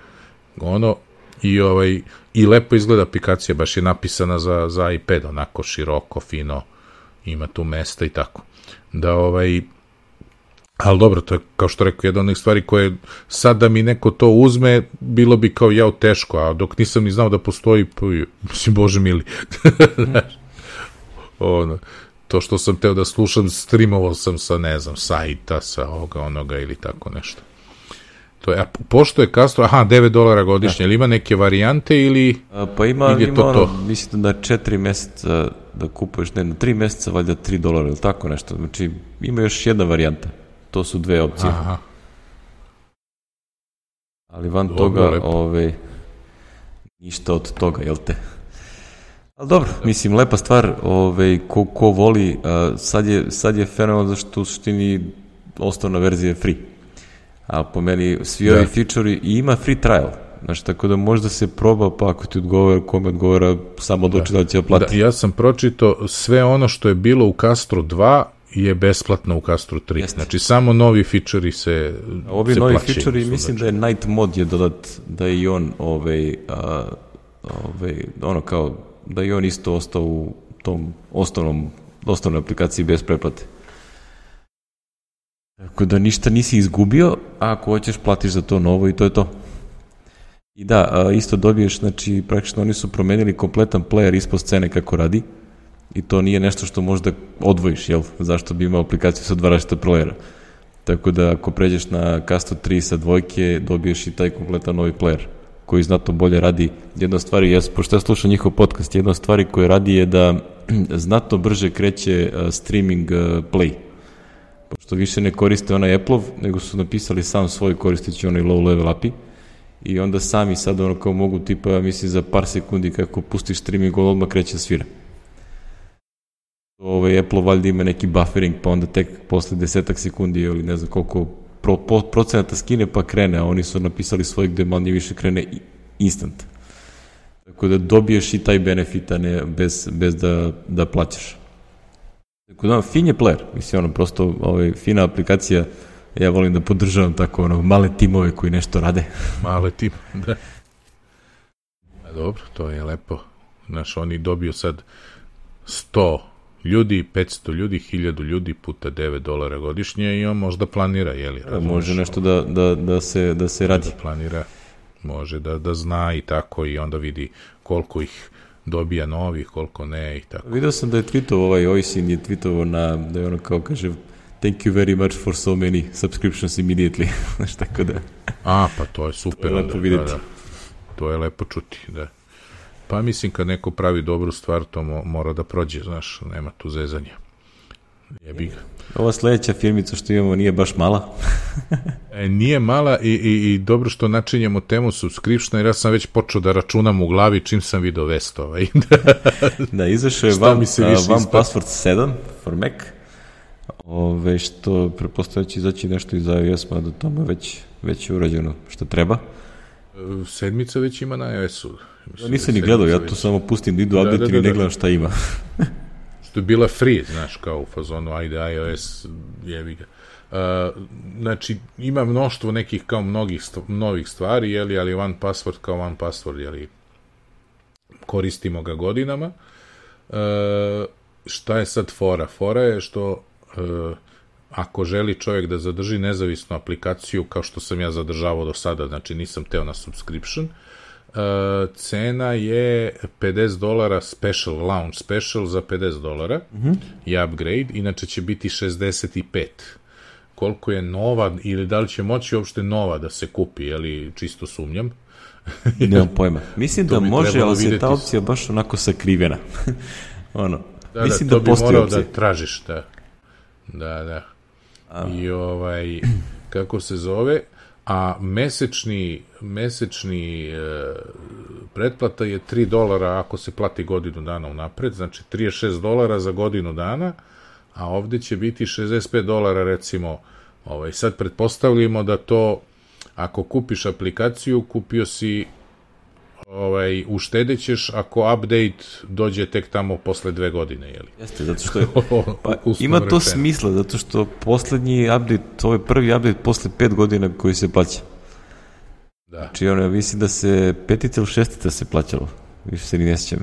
ono, i ovaj i lepo izgleda aplikacija, baš je napisana za, za iPad, onako široko, fino, ima tu mesta i tako. Da ovaj, ali dobro, to je, kao što rekao, jedna od onih stvari koje sad da mi neko to uzme, bilo bi kao jao teško, a dok nisam ni znao da postoji, pa, mislim, bože mili. ono, to što sam teo da slušam, streamovao sam sa, ne znam, sajta, sa ovoga, onoga ili tako nešto. To je, a pošto je Castro, aha, 9 dolara godišnje, da. ili ima neke varijante ili... A, pa ima, ili ima to, ono, to? mislim da 4 meseca da kupuješ, ne, na 3 meseca valjda 3 dolara ili tako nešto. Znači, ima još jedna varijanta. To su dve opcije. Aha. Ali van dobro, toga, lepo. ove, ovaj, ništa od toga, jel te? Ali dobro, mislim, lepa stvar, ove, ovaj, ko, ko voli, a, sad je, sad je fenomen zašto u suštini osnovna verzija je free a po meni svi da. ovi feature i ima free trial. Znači, tako da možda se proba, pa ako ti odgovara, kome odgovara, samo odluči da, da će da plati. Da, ja sam pročito sve ono što je bilo u Castro 2 je besplatno u Castro 3. Jeste. Znači, samo novi feature se Ovi se novi plaćaju, feature mislim znači. da je Night Mod je dodat, da je i on ovaj, a, ovaj, ono kao, da je on isto ostao u tom osnovnom, osnovnoj aplikaciji bez preplate. Tako da ništa nisi izgubio, a ako hoćeš platiš za to novo i to je to. I da, isto dobiješ, znači praktično oni su promenili kompletan player ispod scene kako radi i to nije nešto što možda odvojiš, jel? Zašto bi imao aplikaciju sa dva različita playera. Tako da ako pređeš na Casto 3 sa dvojke, dobiješ i taj kompletan novi player koji znatno bolje radi. Jedna stvar, ja, pošto ja slušam njihov podcast, jedna stvar koja radi je da znatno brže kreće streaming play pošto više ne koriste onaj Apple-ov, nego su napisali sam svoj koristeći onaj low level API i onda sami sad ono kao mogu tipa, mislim za par sekundi kako pustiš streaming, on odmah kreće da svira. Ovaj, Apple valjda ima neki buffering, pa onda tek posle desetak sekundi ili ne znam koliko pro, po, procenata skine pa krene, a oni su napisali svoj gde manje više krene instant. Tako da dobiješ i taj benefit, a ne bez, bez da, da plaćaš. Tako da, fin je player, mislim, ono, prosto, ovaj, fina aplikacija, ja volim da podržavam tako, ono, male timove koji nešto rade. Male tim, da. A dobro, to je lepo. Znaš, oni dobiju sad 100 ljudi, 500 ljudi, 1000 ljudi puta 9 dolara godišnje i on možda planira, jeli? Da, može nešto da, da, da, se, da se radi. Da planira, može da, da zna i tako i onda vidi koliko ih dobija novih, koliko ne i tako. Video sam da je tweetovao, ovaj Oisin je tweetovao na, da je ono kao kaže, thank you very much for so many subscriptions immediately. Znaš, tako da... A, pa to je super. To je lepo da, vidjeti. Da, da. To je lepo čuti, da. Pa mislim kad neko pravi dobru stvar, to mora da prođe, znaš, nema tu zezanja. Jebi ga. Ova sledeća firmica što imamo nije baš mala. e, nije mala i, i, i dobro što načinjemo temu subscriptiona, jer ja sam već počeo da računam u glavi čim sam video vest ovaj. da, izašao je vam, mi se uh, vam Password 7 for Mac. Ove, što prepostavlja će izaći nešto iz iOS, mada tome već, već je urađeno što treba. Sedmica već ima na iOS-u. Ja nisam ni gledao, ja to već... samo pustim da idu update da, da, da, i ne gledam šta ima. što je bila free, znaš, kao u fazonu, ajde, iOS, jevi ga. Uh, znači, ima mnoštvo nekih kao mnogih st novih stvari, jeli, ali one password kao one password, jeli, koristimo ga godinama. Uh, šta je sad fora? Fora je što uh, ako želi čovjek da zadrži nezavisnu aplikaciju kao što sam ja zadržavao do sada, znači nisam teo na subscription, uh, cena je 50 dolara special, launch special za 50 dolara mm -hmm. i upgrade, inače će biti 65 koliko je nova ili da li će moći uopšte nova da se kupi, jeli čisto sumnjam. Nemam pojma. Mislim da može, ali se ta opcija baš onako sakrivena. ono. Da, da Mislim da, to da bi morao opcija. da tražiš, da. Da, da. A. I ovaj, kako se zove, a mesečni, mesečni e, pretplata je 3 dolara ako se plati godinu dana unapred, znači 36 dolara za godinu dana, a ovde će biti 65 dolara recimo, ovaj, sad pretpostavljamo da to, ako kupiš aplikaciju, kupio si ovaj, uštedećeš ako update dođe tek tamo posle dve godine, jeli? Jeste, zato što je, pa, ima to rečeno. smisla, zato što poslednji update, ovo je prvi update posle pet godina koji se plaća. Da. Znači, ono, mislim da se petica ili šestica se plaćalo, više se ni ne sjećam.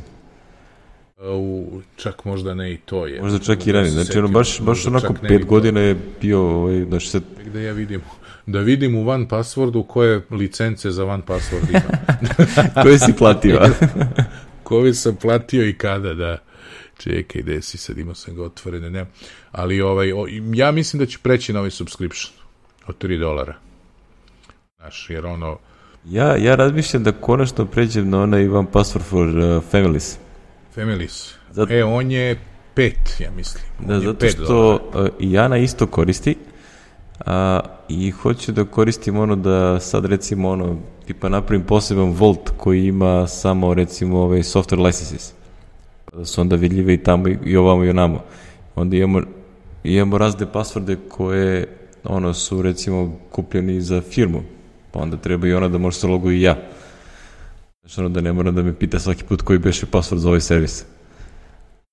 U, čak možda ne i to je. Možda čak i ranije, znači ono baš, baš onako pet godina je bio, ovaj, znači se... Da ja vidim da vidim u van passwordu koje licence za van password ima. koje si platio? koje sam platio i kada, da. Čekaj, gde si sad, imao sam ga otvorene, ne. Ali ovaj, o, ja mislim da ću preći na ovaj subscription od 3 dolara. Znaš, jer ono... Ja, ja razmišljam da konačno pređem na onaj van password for uh, families. Families. Zato... E, on je pet, ja mislim. On da, zato što uh, Jana isto koristi, a, i hoću da koristim ono da sad recimo ono tipa napravim poseban Volt koji ima samo recimo ove software licenses. Pa da su onda vidljive i tamo i ovamo i onamo. Onda imamo, imamo razne pasvorde koje ono su recimo kupljeni za firmu. Pa onda treba i ona da može se logu i ja. Znači ono da ne mora da me pita svaki put koji beše pasvord za ovaj servis.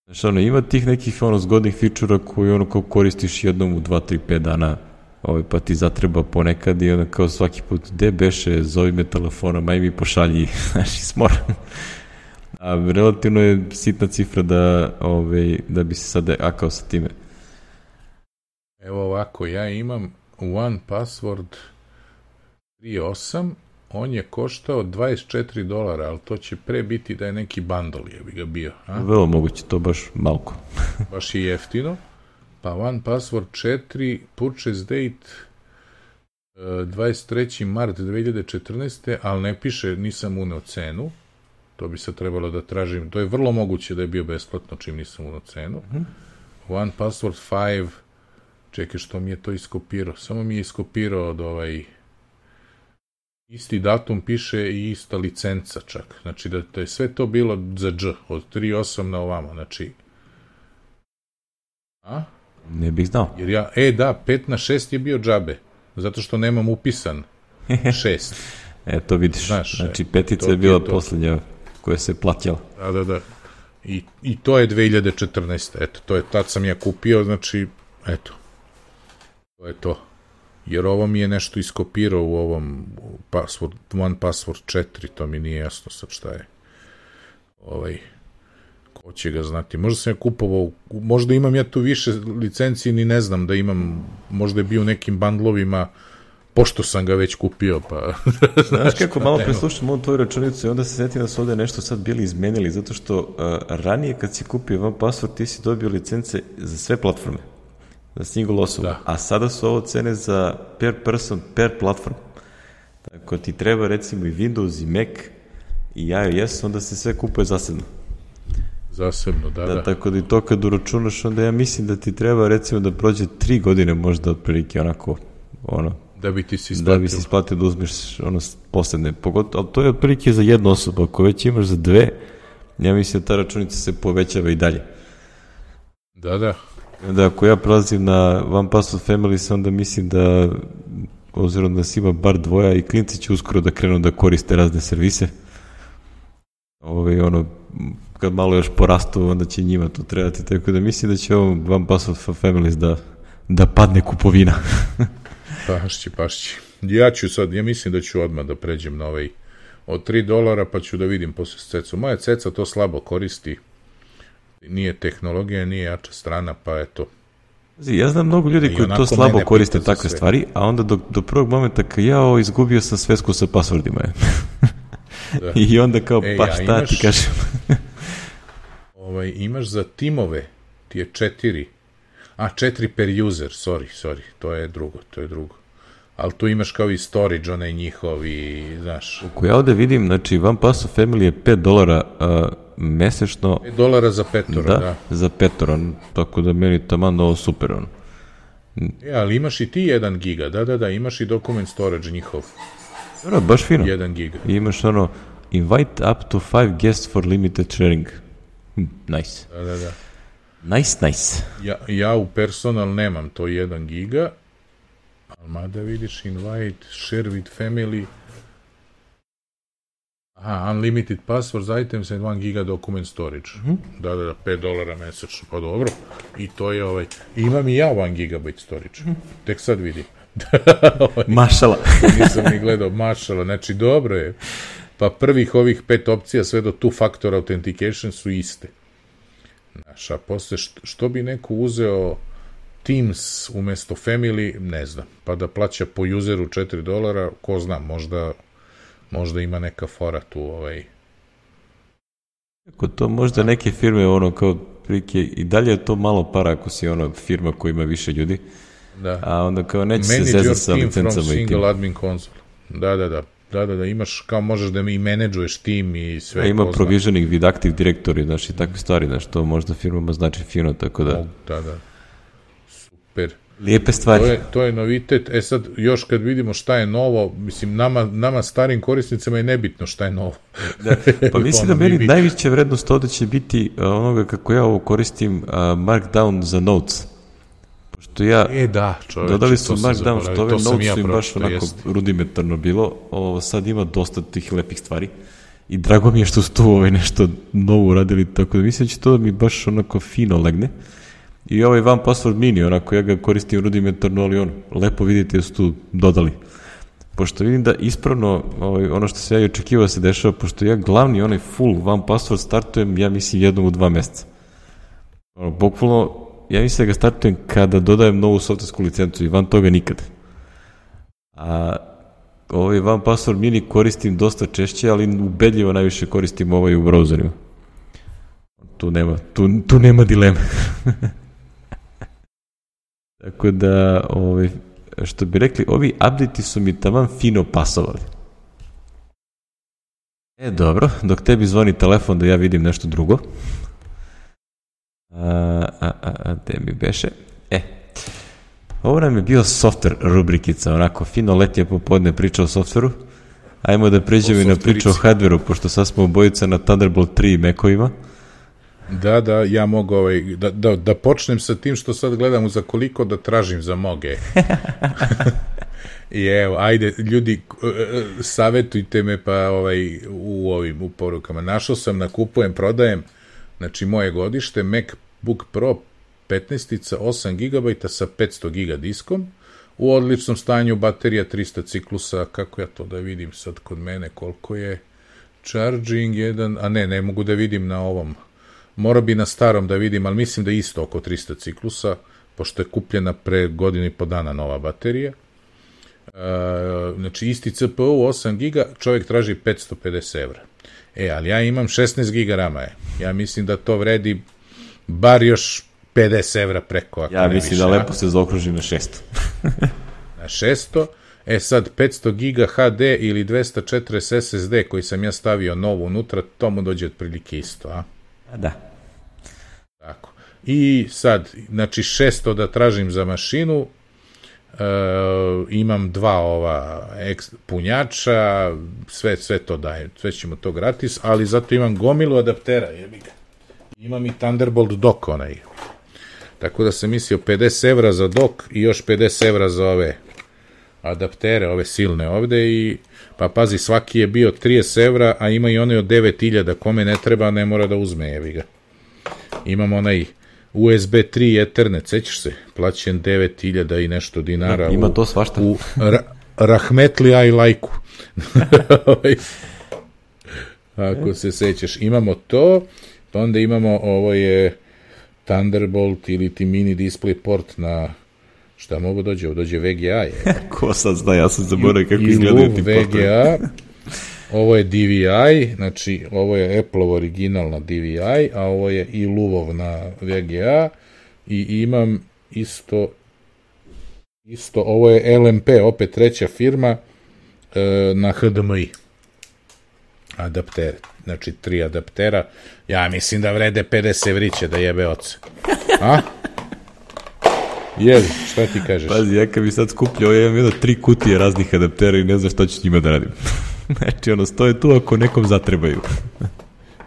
Znači, ono, ima tih nekih ono zgodnih fičura koji ono kao koristiš jednom u 2, 3, 5 dana ovaj, pa ti zatreba ponekad i onda kao svaki put, gde beše, zovi me telefonom, aj mi pošalji, znaš, smor. A relativno je sitna cifra da, ovaj, da bi se sad akao sa time. Evo ovako, ja imam One Password 3.8, on je koštao 24 dolara, ali to će pre biti da je neki bundle je bi ga bio. A? Vrlo moguće, to baš malko. baš i jeftino. Pa One Password 4, purchase date 23. mart 2014. ali ne piše, nisam uneo cenu. To bi se trebalo da tražim. To je vrlo moguće da je bio besplatno čim nisam uneo cenu. Mm -hmm. One Password 5, čekaj što mi je to iskopirao. Samo mi je iskopirao od ovaj isti datum piše i ista licenca čak. Znači da, da je sve to bilo za dž, od 3.8 na ovamo. Znači, a? Ne bih znao. Jer ja, e da, 5 na 6 je bio džabe, zato što nemam upisan 6. e, to vidiš. Znaš, znači, petica je bila poslednja koja se plaćala. Da, da, da. I, I to je 2014. Eto, to je, tad sam ja kupio, znači, eto, to je to. Jer ovo mi je nešto iskopirao u ovom password, one password 4, to mi nije jasno sad šta je. Ovaj, Ko će ga znati? Možda sam ja kupovao, možda imam ja tu više licenciji, ni ne znam da imam, možda je bio u nekim bandlovima, pošto sam ga već kupio, pa... Znaš kako, malo preslušam ovu tvoju računicu i onda se setim da su ovde nešto sad bili izmenili, zato što uh, ranije kad si kupio vam password, ti si dobio licence za sve platforme, za single osobu, da. a sada su ovo cene za per person, per platform. Tako ti treba recimo i Windows i Mac i iOS, onda se sve kupuje zasebno. Zasebno, da, da. da. Tako da i to kad uračunaš, onda ja mislim da ti treba recimo da prođe tri godine možda otprilike onako, ono, da bi ti se isplatio. Da bi se isplatio da uzmeš ono posledne, pogotovo, ali to je otprilike za jednu osobu, ako već imaš za dve, ja mislim da ta računica se povećava i dalje. Da, da. Da, ako ja prelazim na One Password Family, onda mislim da obzirom da si ima bar dvoja i klinci će uskoro da krenu da koriste razne servise. Ove, ono, kad malo još porastu, onda će njima to trebati, tako da mislim da će ovo One Password for Families da, da padne kupovina. pašći, pašći. Ja ću sad, ja mislim da ću odmah da pređem na ovaj od 3 dolara, pa ću da vidim posle s cecom. Moja ceca to slabo koristi, nije tehnologija, nije jača strana, pa eto. Ja znam mnogo ljudi koji to slabo koriste takve stvari, a onda do, do prvog momenta kad ja izgubio sam svesku sa pasvordima. da. I onda kao, e, pa šta ja, imaš, ti kažem? ovaj, imaš za timove, ti je četiri, a četiri per user, sorry, sorry, to je drugo, to je drugo ali tu imaš kao i storage, onaj njihov i, znaš... Ako ja ovde vidim, znači, One Pass Family je 5 dolara uh, mesečno... 5 dolara za petora, da. da. za petora, tako da meni taman ovo super, on. E, ali imaš i ti 1 giga, da, da, da, imaš i document storage njihov. Da, baš fino. 1 giga. I imaš ono, invite up to 5 guests for limited sharing. Hm, nice. Da, da, da. Nice, nice. Ja, ja u personal nemam to 1 giga, Mada vidiš invite, share with family. Aha, unlimited passwords, items and 1 giga document storage. Mm -hmm. Da, da, da, 5 dolara mesečno, pa dobro. I to je ovaj, imam i ja 1 gigabyte storage. Mm -hmm. Tek sad vidim. mašala. nisam ni gledao, mašala. Znači, dobro je. Pa prvih ovih pet opcija sve do two factor authentication su iste. Znaš, a posle što, što bi neko uzeo Teams umesto Family, ne znam, pa da plaća po useru 4 dolara, ko zna, možda, možda ima neka fora tu, ovaj, Ako to možda neke firme, ono, kao prilike, i dalje je to malo para ako si ono firma koja ima više ljudi, da. a onda kao neće Manage se zezati sa licencama i tim. admin console. Da, da, da. Da, da, da, imaš, kao možeš da mi menadžuješ tim i sve. A ima provisioning with active directory, znaš, i takve stvari, znaš, to možda firmama znači fino, tako da... Da, da super. Lijepe stvari. To je, to je novitet. E sad, još kad vidimo šta je novo, mislim, nama, nama starim korisnicama je nebitno šta je novo. Da, pa mislim da meni najveća vrednost ovde će biti onoga kako ja ovo koristim uh, Markdown za Notes. Pošto ja, e, da, čoveče, dodali su Markdown, što ove Notes ja su im baš onako jest. rudimentarno bilo. Ovo, sad ima dosta tih lepih stvari. I drago mi je što su tu ovaj nešto novo uradili, tako da mislim da će to da mi baš onako fino legne. I ovaj One Password Mini, onako ja ga koristim rudimentarno, ali on, lepo vidite da su tu dodali. Pošto vidim da ispravno, ovaj, ono što se ja i očekivao da se dešava, pošto ja glavni onaj full One Password startujem, ja mislim jednom u dva meseca. Ono, bukvalno, ja mislim da ga startujem kada dodajem novu softwaresku licencu i van toga nikad. A ovaj One Password Mini koristim dosta češće, ali ubedljivo najviše koristim ovaj u browserima. Tu nema, tu, tu nema dileme. Tako da, ovaj, što bi rekli, ovi update su mi taman fino pasovali. E, dobro, dok tebi zvoni telefon da ja vidim nešto drugo. A, a, a, gde mi beše? E, ovo nam je bio software rubrikica, onako fino letnje popodne priča o softveru. Ajmo da pređemo i na priču o hardveru, pošto sad smo obojica na Thunderbolt 3 mekovima. Da, da, ja mogu ovaj, da, da, da počnem sa tim što sad gledam za koliko da tražim za moge. I evo, ajde, ljudi, savetujte me pa ovaj, u ovim u porukama. Našao sam, nakupujem, prodajem, znači moje godište, MacBook Pro 15 8 GB sa 500 GB diskom, u odličnom stanju, baterija 300 ciklusa, kako ja to da vidim sad kod mene, koliko je charging jedan, a ne, ne mogu da vidim na ovom Mora bi na starom da vidim, ali mislim da isto oko 300 ciklusa, pošto je kupljena pre godinu i po dana nova baterija. E, znači, isti CPU 8 giga, čovjek traži 550 evra. E, ali ja imam 16 giga rama je. Ja mislim da to vredi bar još 50 evra preko. Ako ja mislim više. da lepo se zaokruži na 600. na 600. E sad, 500 giga HD ili 240 SSD koji sam ja stavio novo unutra, to mu dođe otprilike isto, a? Da. Tako. I sad, znači 600 da tražim za mašinu, imam dva ova eks, punjača, sve, sve to daje, sve ćemo to gratis, ali zato imam gomilu adaptera, jebi ga. Imam i Thunderbolt dock onaj. Tako da sam mislio 50 evra za dok i još 50 evra za ove adaptere, ove silne ovde i pa pazi, svaki je bio 30 evra, a ima i onaj od 9000, kome ne treba, ne mora da uzme, jevi ga. Imamo onaj USB 3 Ethernet, sećaš se? Plaćen 9000 i nešto dinara. Ima u, to svašta. U ra Rahmetli aj lajku. Ovaj, ako se sećaš. Imamo to, pa onda imamo, ovo je Thunderbolt ili ti mini display port na šta mogu dođe? Dođe VGA je. Ko sad zna, ja sam zaboravio kako izgledaju ti VGA, ovo je DVI, znači ovo je Apple originalna DVI, a ovo je i Luvov na VGA i imam isto isto, ovo je LMP, opet treća firma e, na HDMI adapter, znači tri adaptera, ja mislim da vrede 50 evriće da jebe oce. A? Jel, šta ti kažeš? Pazi, ja kad bi sad skupljao, ja imam jedno tri kutije raznih adaptera i ne znam šta ću s njima da radim. Znači, ono, stoje tu ako nekom zatrebaju.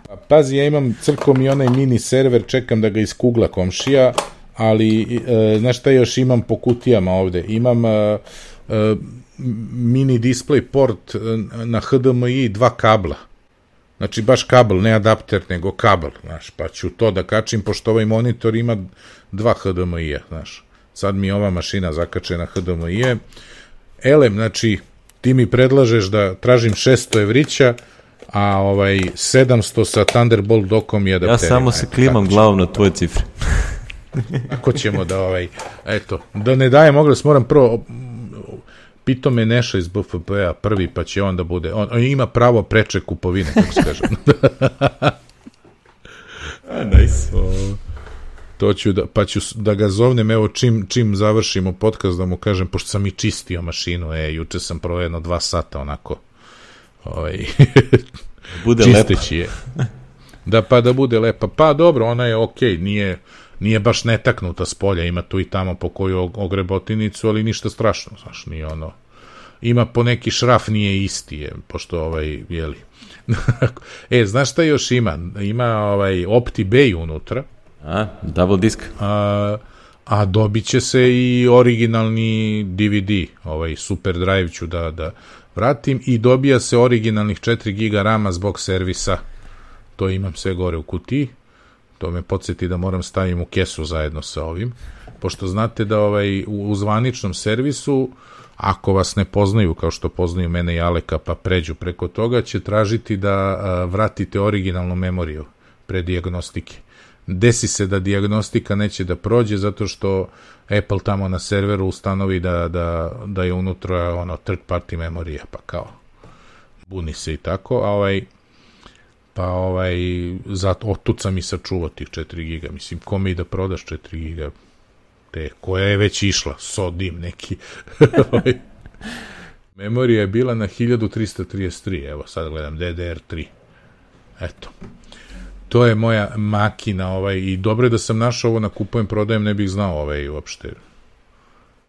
Pa, pazi, ja imam crkom i onaj mini server, čekam da ga iskugla komšija, ali, e, znaš šta još imam po kutijama ovde? Imam e, e, mini display port e, na HDMI dva kabla. Znači baš kabel, ne adapter, nego kabel, znaš, pa ću to da kačim, pošto ovaj monitor ima dva HDMI-a, znaš. Sad mi ova mašina zakače na HDMI-e. Elem, znači, ti mi predlažeš da tražim 600 evrića, a ovaj 700 sa Thunderbolt dokom i adapterima. Ja samo se klimam glavom na tvoje cifre. Ako ćemo da ovaj, eto, da ne dajem oglas, moram prvo Pito me Neša iz BFP-a prvi, pa će on da bude, on, on ima pravo preče kupovine, kako se kažem. A, nice. To ću da, pa ću da ga zovnem, evo čim, čim završimo podcast da mu kažem, pošto sam i čistio mašinu, e, juče sam proveo jedno dva sata onako, ovaj, bude čisteći je. Da, pa da bude lepa. Pa dobro, ona je okej, okay, nije, nije baš netaknuta s polja, ima tu i tamo po koju ogrebotinicu, ali ništa strašno, znaš, nije ono, ima po neki šraf, nije isti, je, pošto ovaj, jeli. e, znaš šta još ima? Ima ovaj Opti Bay unutra. A, double disk. A, a dobit će se i originalni DVD, ovaj Super Drive ću da, da vratim i dobija se originalnih 4 GB rama zbog servisa. To imam sve gore u kutiji to me podsjeti da moram stavim u kesu zajedno sa ovim, pošto znate da ovaj, u, zvaničnom servisu, ako vas ne poznaju kao što poznaju mene i Aleka, pa pređu preko toga, će tražiti da a, vratite originalnu memoriju pre diagnostike. Desi se da diagnostika neće da prođe zato što Apple tamo na serveru ustanovi da, da, da je unutra ono third party memorija, pa kao buni se i tako, a ovaj pa ovaj, zato, otud sam i tih 4 giga, mislim, kome i da prodaš 4 giga, te, koja je već išla, sodim neki, ovaj, memorija je bila na 1333, evo sad gledam, DDR3, eto, to je moja makina, ovaj, i dobro je da sam našao ovo na kupujem, prodajem, ne bih znao ovaj, uopšte,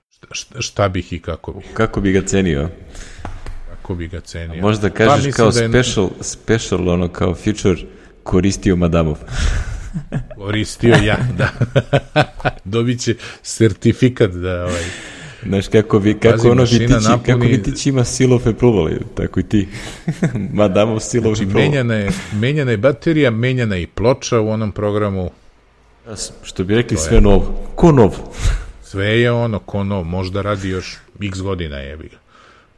šta, šta bih i kako bih. Kako bi ga cenio? ko bi ga cenio. A možda pa kažeš pa, kao da je... special, special, ono kao future koristio madamov. koristio ja, da. Dobit će sertifikat da ovaj, Znaš, kako, vi, kako Pazi, ono vitići, napuni... kako vitići ima seal of approval, tako i ti. Madamov seal of znači, approval. Menjana je, menjana je baterija, menjana je i ploča u onom programu. Što bi rekli, sve je... novo. Ko nov? sve je ono, ko nov. Možda radi još x godina jebi ga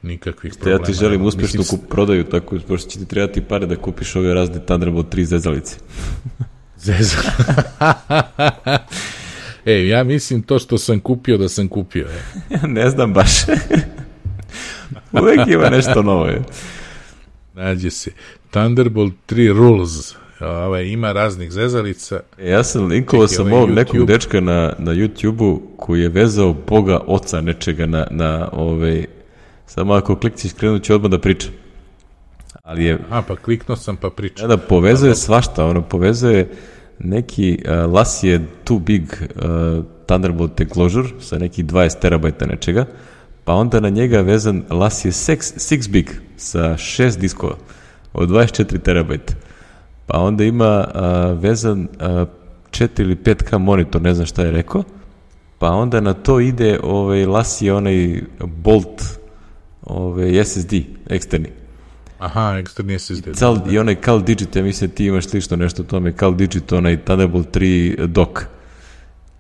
nikakvih Ste, problema. Ja ti želim uspešnu Mislim... kup, prodaju, tako, pošto će ti trebati pare da kupiš ove razne Thunderbolt 3 zezalice. Zezalice. E, ja mislim to što sam kupio da sam kupio. E. ne znam baš. Uvek ima nešto novo. Je. Nađe se. Thunderbolt 3 Rules. Ovaj, ima raznih zezalica. Ja sam linkovao sam ovaj ovog YouTube. nekog dečka na, na YouTube-u koji je vezao boga oca nečega na, na ovaj, Samo ako klikciš krenut će odmah da priča. Ali je... A, pa kliknuo sam pa priča. Da, da, povezuje svašta, ono, povezuje neki uh, LAS je too big uh, Thunderbolt enclosure sa nekih 20 terabajta nečega, pa onda na njega vezan LAS je 6 big sa 6 diskova od 24 terabajta. Pa onda ima uh, vezan uh, 4 ili 5K monitor, ne znam šta je rekao, pa onda na to ide ovaj, lasi onaj Bolt ovaj, SSD eksterni. Aha, eksterni SSD. Cal, I onaj Cal Digit, ja mislim ti imaš slično nešto o tome, Cal Digit, onaj Thunderbolt 3 dock.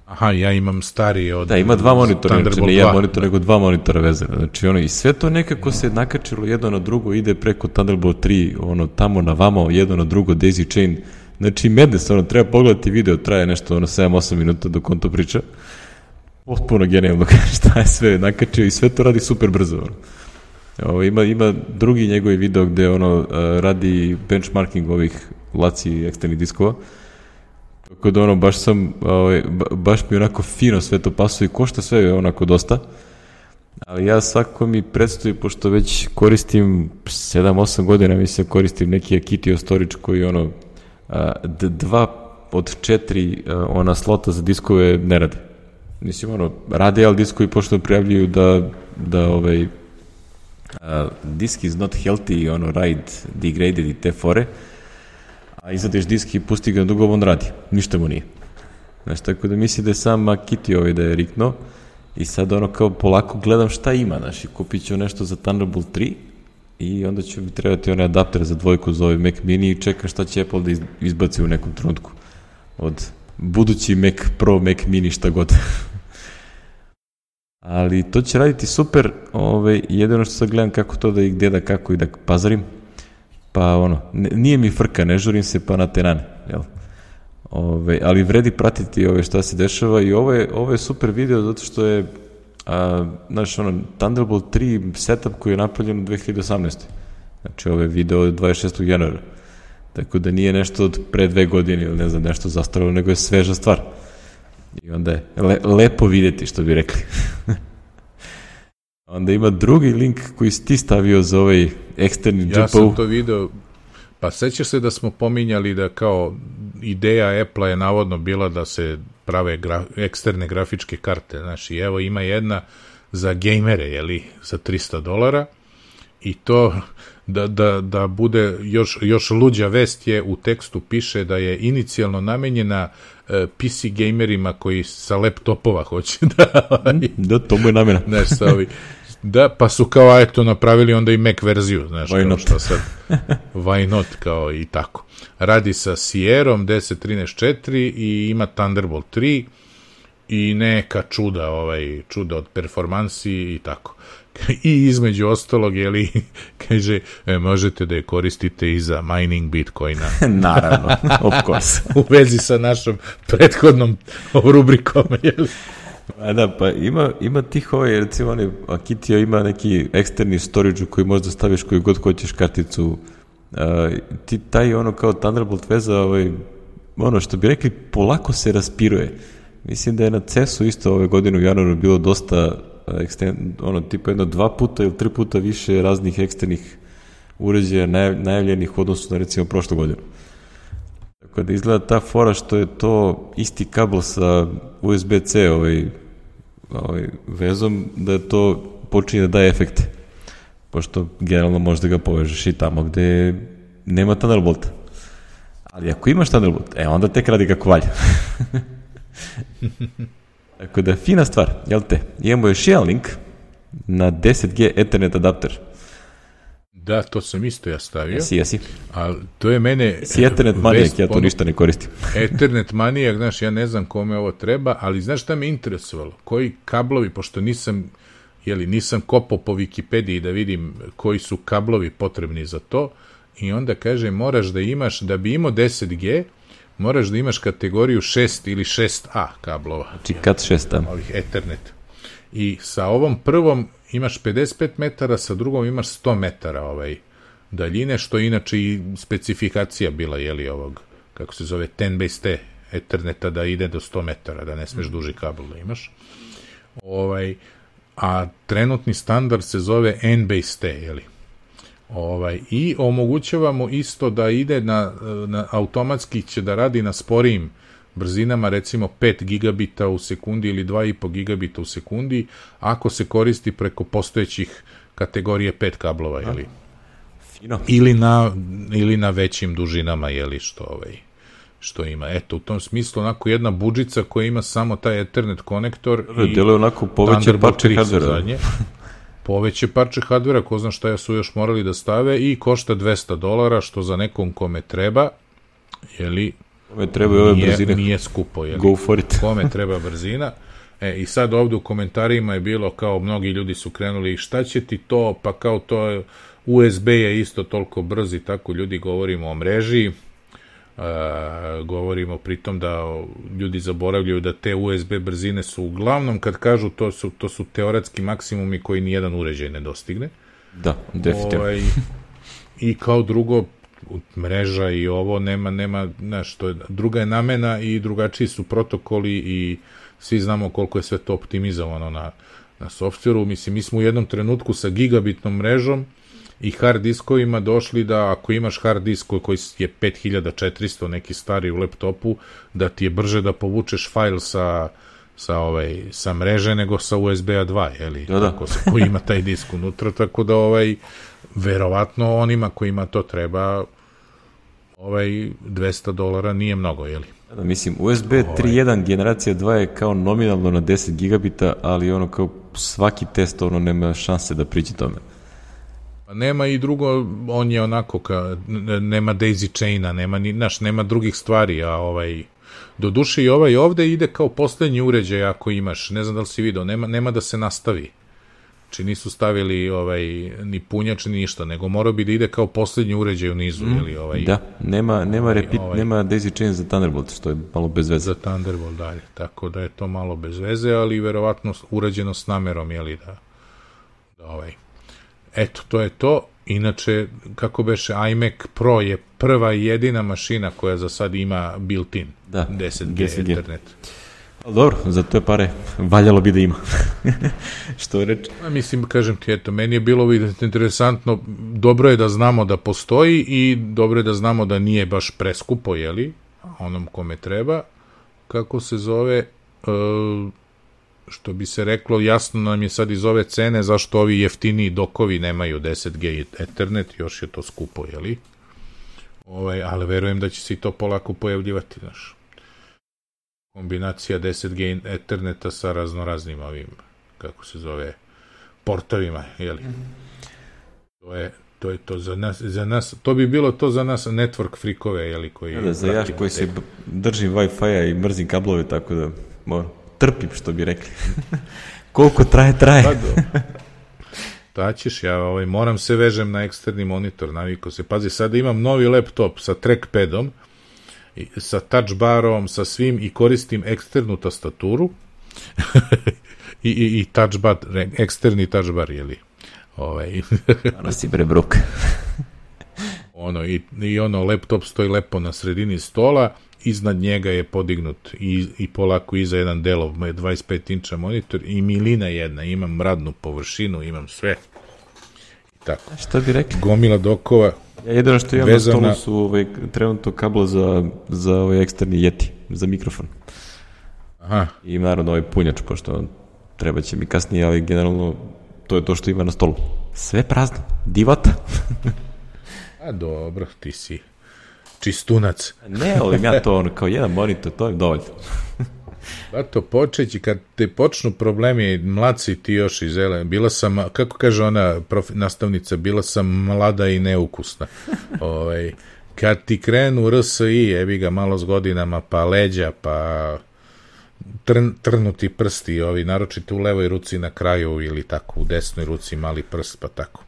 Aha, ja imam stariji od... Da, ima dva monitora, znači ne jedan monitor, nego dva monitora vezana. Znači, ono, i sve to nekako se nakačilo jedno na drugo, ide preko Thunderbolt 3, ono, tamo na vamo, jedno na drugo, Daisy Chain. Znači, mednes, ono, treba pogledati video, traje nešto, ono, 7-8 minuta dok on to priča. Potpuno genijalno, šta je sve nakačio i sve to radi super brzo, ono. Ovo, ima, ima drugi njegovi video gde ono radi benchmarking ovih laci eksternih diskova Tako da ono, baš sam, ovaj, baš mi onako fino sve to pasuje košta sve onako dosta. Ali ja svako mi predstoji, pošto već koristim 7-8 godina, mislim koristim neki Akitio storage koji ono, dva od četiri ona slota za diskove ne rade. Mislim, ono, rade, ali diskovi pošto prijavljuju da, da ovaj, uh, disk is not healthy, ono, ride degraded i te fore, a izadeš disk i pusti ga dugo, on radi. Ništa mu nije. Znaš, tako da misli da je sam Makiti ovaj da je rikno i sad ono kao polako gledam šta ima, znaš, i kupit ću nešto za Thunderbolt 3 i onda ću mi trebati onaj adapter za dvojku za ovaj Mac mini i čekam šta će Apple da izbaci u nekom trenutku od budući Mac Pro, Mac mini, šta god. Ali to će raditi super, ovaj, jedino što sad gledam kako to da i gde da kako i da pazarim, pa ono, nije mi frka, ne žurim se pa na tenane, jel? Ove, ali vredi pratiti ove šta se dešava i ovo je, ovo je super video zato što je a, znaš, ono, Thunderbolt 3 setup koji je napravljen u 2018. Znači, ovo je video od 26. januara. Tako da nije nešto od pre dve godine ili ne znam, nešto zastaralo, nego je sveža stvar. I onda je le, lepo videti, što bi rekli. Onda ima drugi link koji si ti stavio za ovaj eksterni GPU. Ja sam to video, pa sećaš se da smo pominjali da kao ideja Apple je navodno bila da se prave gra, eksterne grafičke karte, znači evo ima jedna za gejmere, jeli, za 300 dolara i to da, da, da bude još, još luđa vest je u tekstu piše da je inicijalno namenjena PC gamerima koji sa laptopova hoće da... Ovaj, da, to mu je namjena. Znaš, sa ovi, Da, pa su kao, eto, napravili onda i Mac verziju, znaš, Why kao not? šta sad, why not, kao i tako. Radi sa Sierrom 10.13.4 i ima Thunderbolt 3 i neka čuda, ovaj, čuda od performansi i tako. I između ostalog, jeli, kaže, e, možete da je koristite i za mining bitcoina. Naravno, of course. U vezi sa našom prethodnom rubrikom, jeli. A da, pa ima, ima tih ovaj, recimo oni, Akitio ima neki eksterni storage u koji možda staviš koju god hoćeš karticu. Uh, ti taj ono kao Thunderbolt veza, ovaj, ono što bi rekli, polako se raspiruje. Mislim da je na CES-u isto ove godine u januaru bilo dosta eksten, ono, tipa jedno dva puta ili tri puta više raznih eksternih uređaja naj, najavljenih u odnosu na recimo prošlu godinu. Tako da izgleda ta fora što je to isti kabel sa USB-C ovaj, ovaj, vezom, da to počinje da daje efekte. Pošto generalno možeš da ga povežeš i tamo gde nema Thunderbolta. Ali ako imaš Thunderbolt, e onda tek radi kako valja. Tako da, fina stvar, jel te? Imamo još jedan link na 10G Ethernet adapter. Da, to sam isto ja stavio. Jesi, jesi. A to je mene... Si Ethernet manijak, ja to ništa ne koristim. Ethernet manijak, znaš, ja ne znam kome ovo treba, ali znaš šta me interesovalo? Koji kablovi, pošto nisam, jeli, nisam kopao po Wikipediji da vidim koji su kablovi potrebni za to, i onda kaže, moraš da imaš, da bi imao 10G, moraš da imaš kategoriju 6 ili 6A kablova. Znači kat 6 tam. Ovih Ethernet. I sa ovom prvom imaš 55 metara, sa drugom imaš 100 metara ovaj daljine, što je inače i specifikacija bila, jeli, ovog, kako se zove, 10 base T Etherneta da ide do 100 metara, da ne smeš duži kabel da imaš. Ovaj, a trenutni standard se zove N base T, jeli. Ovaj, I omogućava mu isto da ide na, na automatski će da radi na sporijim brzinama recimo 5 gigabita u sekundi ili 2,5 gigabita u sekundi ako se koristi preko postojećih kategorije 5 kablova ili Fino. ili na ili na većim dužinama je li što ovaj što ima. Eto, u tom smislu onako jedna budžica koja ima samo taj Ethernet konektor i Delo onako poveće parče hardvera. Poveće parče hardvera, ko zna šta su još morali da stave i košta 200 dolara, što za nekom kome treba, jeli, kome treba ove nije, brzine. Nije skupo, jeli. Go for it. kome treba brzina. E, i sad ovde u komentarima je bilo kao mnogi ljudi su krenuli šta će ti to, pa kao to je, USB je isto toliko brz i tako ljudi govorimo o mreži, govorimo pritom da ljudi zaboravljaju da te USB brzine su uglavnom kad kažu to su to su teoretski maksimumi koji ni jedan uređaj ne dostigne. Da, definitivno. Ovaj, I kao drugo mreža i ovo nema nema znaš, to je druga je namena i drugačiji su protokoli i svi znamo koliko je sve to optimizovano na na softveru. Mislim mi smo u jednom trenutku sa gigabitnom mrežom i hard diskovima došli da ako imaš hard disk koji je 5400 neki stari u laptopu, da ti je brže da povučeš fajl sa sa ovaj sa mreže nego sa USB-a 2, je li? Da, da. Tako se ko ima taj disk unutra, tako da ovaj verovatno onima kojima to treba ovaj 200 dolara nije mnogo, je li? Da, mislim, USB 3.1 ovaj. generacija 2 je kao nominalno na 10 gigabita, ali ono kao svaki test ono nema šanse da priđe tome. Pa nema i drugo, on je onako, ka, nema daisy chaina, nema, ni, naš, nema drugih stvari, a ovaj, do duše i ovaj ovde ide kao poslednji uređaj ako imaš, ne znam da li si video, nema, nema da se nastavi. Znači nisu stavili ovaj, ni punjač ni ništa, nego mora bi da ide kao poslednji uređaj u nizu. Mm, ili, ovaj, da, nema, nema, ovaj, repeat, ovaj, nema daisy chain za Thunderbolt, što je malo bez veze. Za Thunderbolt dalje, tako da je to malo bez veze, ali verovatno urađeno s namerom, jeli da, da ovaj, Eto, to je to. Inače, kako beše, iMac Pro je prva i jedina mašina koja za sad ima built-in da, 10G, 10G. Ethernet. Dobro, za to je pare valjalo bi da ima. Što je reč? A, mislim, kažem ti, eto, meni je bilo interesantno, dobro je da znamo da postoji i dobro je da znamo da nije baš preskupo, jeli, onom kome treba, kako se zove, uh, što bi se reklo, jasno nam je sad iz ove cene zašto ovi jeftiniji dokovi nemaju 10G Ethernet, još je to skupo, jeli? Ovaj, ali verujem da će se i to polako pojavljivati, znaš. Kombinacija 10G Etherneta sa raznoraznim ovim, kako se zove, portovima, jeli? To je, to je to za nas, za nas, to bi bilo to za nas network frikove, jeli, koji... Da, za ja koji se držim Wi-Fi-a i mrzim kablove, tako da moram trpim, što bi rekli. Koliko traje, traje. Pa. Da ćeš, ja ovaj, moram se vežem na eksterni monitor, naviko se. Pazi, sada imam novi laptop sa trackpadom, sa touch barom, sa svim i koristim eksternu tastaturu i, i, i touch bar, eksterni touch bar, jeli? Ovaj. ono si prebruk. ono, i, i ono, laptop stoji lepo na sredini stola, iznad njega je podignut i, i polako iza jedan delov 25 inča monitor i milina jedna, imam radnu površinu, imam sve. I tako. A šta bi rekli? Gomila dokova. Ja jedino što imam vezana... na stolu su ovaj, trenutno kablo za, za ovaj eksterni jeti, za mikrofon. Aha. I naravno ovaj punjač, pošto treba će mi kasnije, ali generalno to je to što ima na stolu. Sve prazno. Divota. A dobro, ti si čistunac. ne, ali ja to ono, kao jedan monitor, to je dovoljno. Pa to počeći, kad te počnu problemi, mladci ti još iz ele, bila sam, kako kaže ona prof, nastavnica, bila sam mlada i neukusna. ovaj, kad ti krenu RSI, evi ga malo s godinama, pa leđa, pa trn, trnuti prsti, ovi, naročito u levoj ruci na kraju ili tako, u desnoj ruci mali prst, pa tako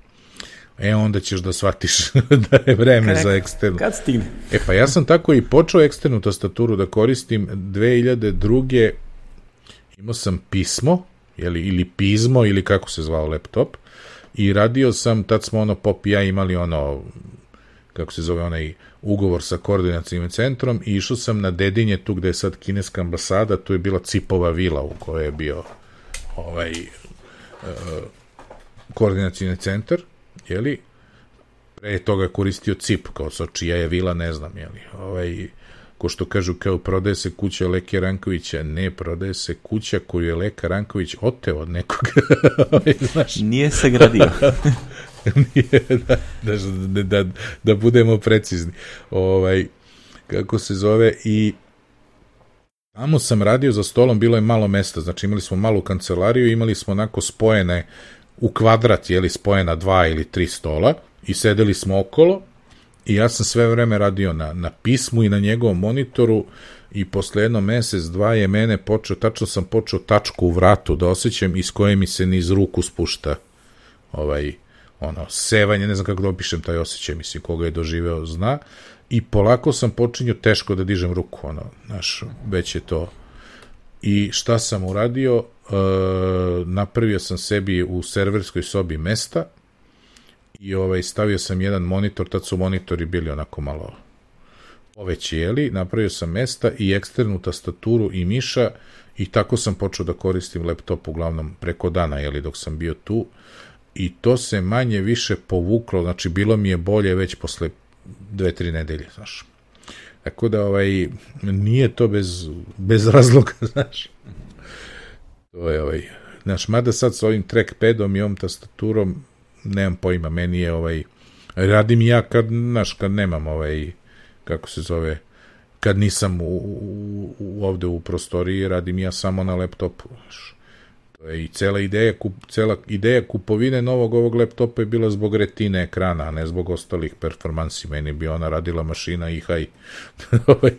e onda ćeš da shvatiš da je vreme Krek, za eksternu. Kad stigne? E pa ja sam tako i počeo eksternu tastaturu da koristim 2002. Imao sam pismo, jeli, ili pismo, ili kako se zvao laptop, i radio sam, tad smo ono Pop i ja imali ono, kako se zove onaj ugovor sa koordinacijim centrom i išao sam na Dedinje, tu gde je sad kineska ambasada, tu je bila Cipova vila u kojoj je bio ovaj uh, koordinacijni centar jeli, pre toga koristio CIP, kao sa čija je vila, ne znam, jeli, ovaj, ko što kažu, kao prodaje se kuća Leke Rankovića, ne, prodaje se kuća koju je Leka Ranković oteo od nekog. Ovaj, znaš. Nije se gradio. Nije, da, da, da, da, da budemo precizni. Ovaj, kako se zove, i tamo sam radio za stolom, bilo je malo mesta, znači imali smo malu kancelariju, imali smo onako spojene u kvadrat, jeli spojena dva ili tri stola i sedeli smo okolo i ja sam sve vreme radio na, na pismu i na njegovom monitoru i posle jedno mesec, dva je mene počeo, tačno sam počeo tačku u vratu da osjećam iz koje mi se niz ruku spušta ovaj, ono, sevanje, ne znam kako da opišem taj osjećaj, mislim, koga je doživeo zna, i polako sam počinio teško da dižem ruku, ono, znaš, već je to. I šta sam uradio? E, napravio sam sebi u serverskoj sobi mesta i ovaj, stavio sam jedan monitor, tad su monitori bili onako malo poveći, jeli, napravio sam mesta i eksternu tastaturu i miša i tako sam počeo da koristim laptop uglavnom preko dana, jeli, dok sam bio tu i to se manje više povuklo, znači bilo mi je bolje već posle dve, tri nedelje, znaš. Tako da, ovaj, nije to bez, bez razloga, znaš. To je, ovaj, znaš, mada sad sa ovim trackpadom i ovom tastaturom, nemam pojma, meni je, ovaj, radim ja kad, znaš, kad nemam, ovaj, kako se zove, kad nisam u, u, u, ovde u prostoriji, radim ja samo na laptopu, znaš. To je i cela ideja, kup, cela ideja kupovine novog ovog laptopa je bila zbog retine ekrana, a ne zbog ostalih performansi. Meni bi ona radila mašina i haj. Ovaj,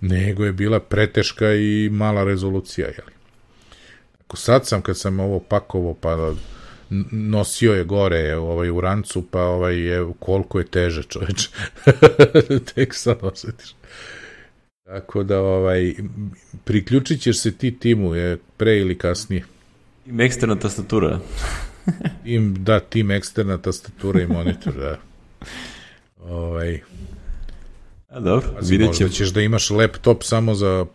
nego je bila preteška i mala rezolucija, jeli. Ako sad sam, kad sam ovo pakovo, pa nosio je gore ovaj, u rancu, pa ovaj, je, koliko je teže čoveč. Tek sad osjetiš. Tako da, ovaj, priključit ćeš se ti timu je pre ili kasnije. Im eksterna tastatura. Im, da, tim eksterna tastatura i monitor, da. Ovaj, A dobro, Pazi, vidjet možda ćemo. ćeš da imaš laptop samo za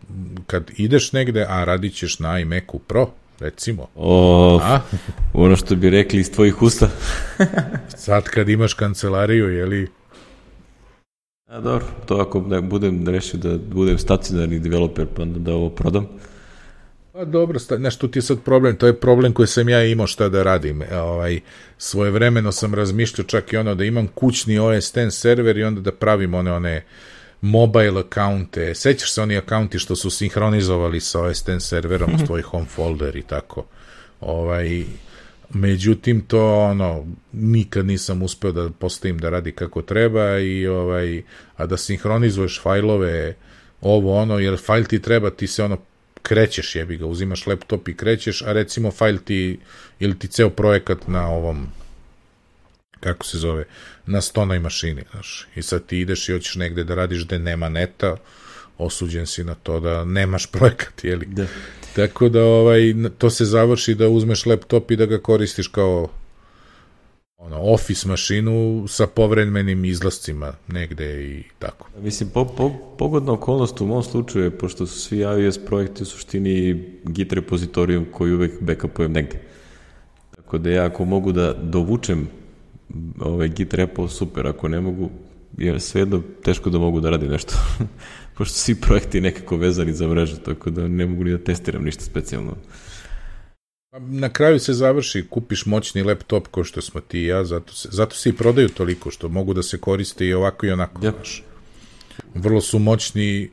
kad ideš negde, a radit ćeš na iMacu Pro, recimo. O, A? ono što bi rekli iz tvojih usta. Sad kad imaš kancelariju, jeli, A dobro, to ako ne budem rešio da budem stacionarni developer pa da ovo prodam. Pa dobro, znaš, tu ti je sad problem, to je problem koji sam ja imao šta da radim. E, Ovaj, svojevremeno sam razmišljao čak i ono da imam kućni OS X server i onda da pravim one, one mobile akaunte. Sećaš se oni akaunti što su sinhronizovali sa OS X serverom s tvoj home folder i tako. Ovaj, međutim to ono nikad nisam uspeo da postavim da radi kako treba i ovaj a da sinhronizuješ fajlove ovo ono jer fajl ti treba ti se ono krećeš jebi ga uzimaš laptop i krećeš a recimo fajl ti ili ti ceo projekat na ovom kako se zove na stonoj mašini znaš i sad ti ideš i hoćeš negde da radiš gde nema neta osuđen si na to da nemaš projekat jeli Da. Tako da ovaj to se završi da uzmeš laptop i da ga koristiš kao ono office mašinu sa povremenim izlascima negde i tako. Mislim, po, po, pogodna okolnost u mom slučaju je, pošto su svi iOS projekti u suštini Git repozitorijum koji uvek backupujem negde. Tako da ja ako mogu da dovučem ovaj Git repo, super, ako ne mogu, je svejedno teško da mogu da radim nešto. pošto svi projekti nekako vezani za mrežu, tako da ne mogu ni da testiram ništa specijalno. Pa Na kraju se završi, kupiš moćni laptop ko što smo ti i ja, zato se, zato se i prodaju toliko što mogu da se koriste i ovako i onako. Ja. znaš. Vrlo su moćni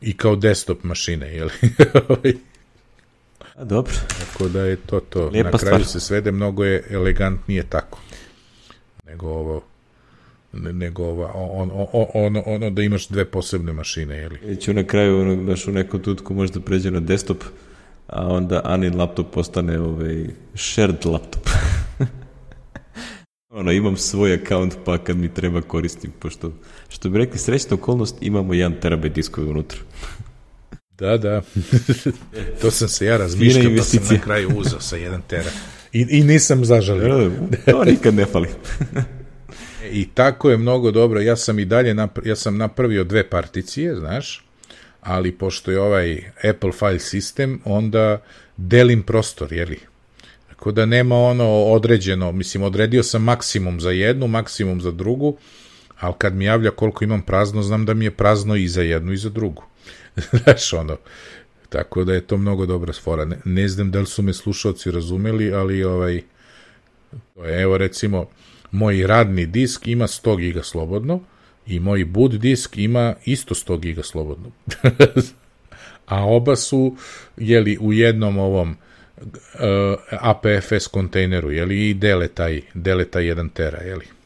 i kao desktop mašine, jel? A dobro. Tako da je to to. Lijepa Na kraju stvar. se svede, mnogo je elegantnije tako. Nego ovo ne- nego ova, on, on, on, ono, ono da imaš dve posebne mašine, jeli? Ću na kraju, ono, znaš, u nekom tutku možda pređe na desktop, a onda Anin laptop postane ovaj, shared laptop. ono, imam svoj account, pa kad mi treba koristim, pošto, što bi rekli, srećna okolnost, imamo 1 terabajt diskova unutra. Da, da. to sam se ja razmišljao, pa sam na kraju uzao sa jedan tera. I, I nisam zažalio. to nikad ne fali. I tako je mnogo dobro. Ja sam i dalje napr ja sam napravio dve particije, znaš, ali pošto je ovaj Apple file sistem, onda delim prostor, jeli? Tako da nema ono određeno, mislim, odredio sam maksimum za jednu, maksimum za drugu, ali kad mi javlja koliko imam prazno, znam da mi je prazno i za jednu i za drugu. Znaš, ono, tako da je to mnogo dobra sfora. Ne, ne znam da li su me slušalci razumeli, ali ovaj, evo recimo, moj radni disk ima 100 giga slobodno, I moj boot disk ima isto 100 giga slobodno. A oba su, jeli, u jednom ovom uh, APFS kontejneru, jeli, i dele taj, dele taj 1 tera, jeli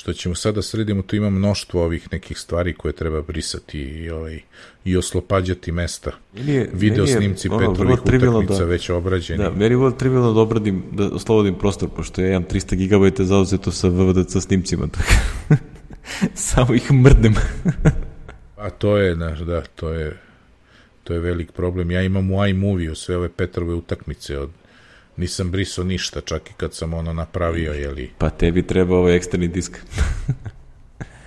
što ćemo sada sredimo, tu ima mnoštvo ovih nekih stvari koje treba brisati i, ovaj, i oslopađati mesta. Je, Video snimci ono, petrovih utakmica da, već obrađeni. Da, meni je vrlo trivialno da obradim, da oslobodim prostor, pošto ja imam 300 GB zauzeto sa VVDC snimcima, tako samo ih mrdnem. A to je, znaš, da, to je, to je velik problem. Ja imam u iMovie sve ove Petrove utakmice od nisam brisao ništa, čak i kad sam ono napravio, jeli. Pa tebi treba ovaj eksterni disk.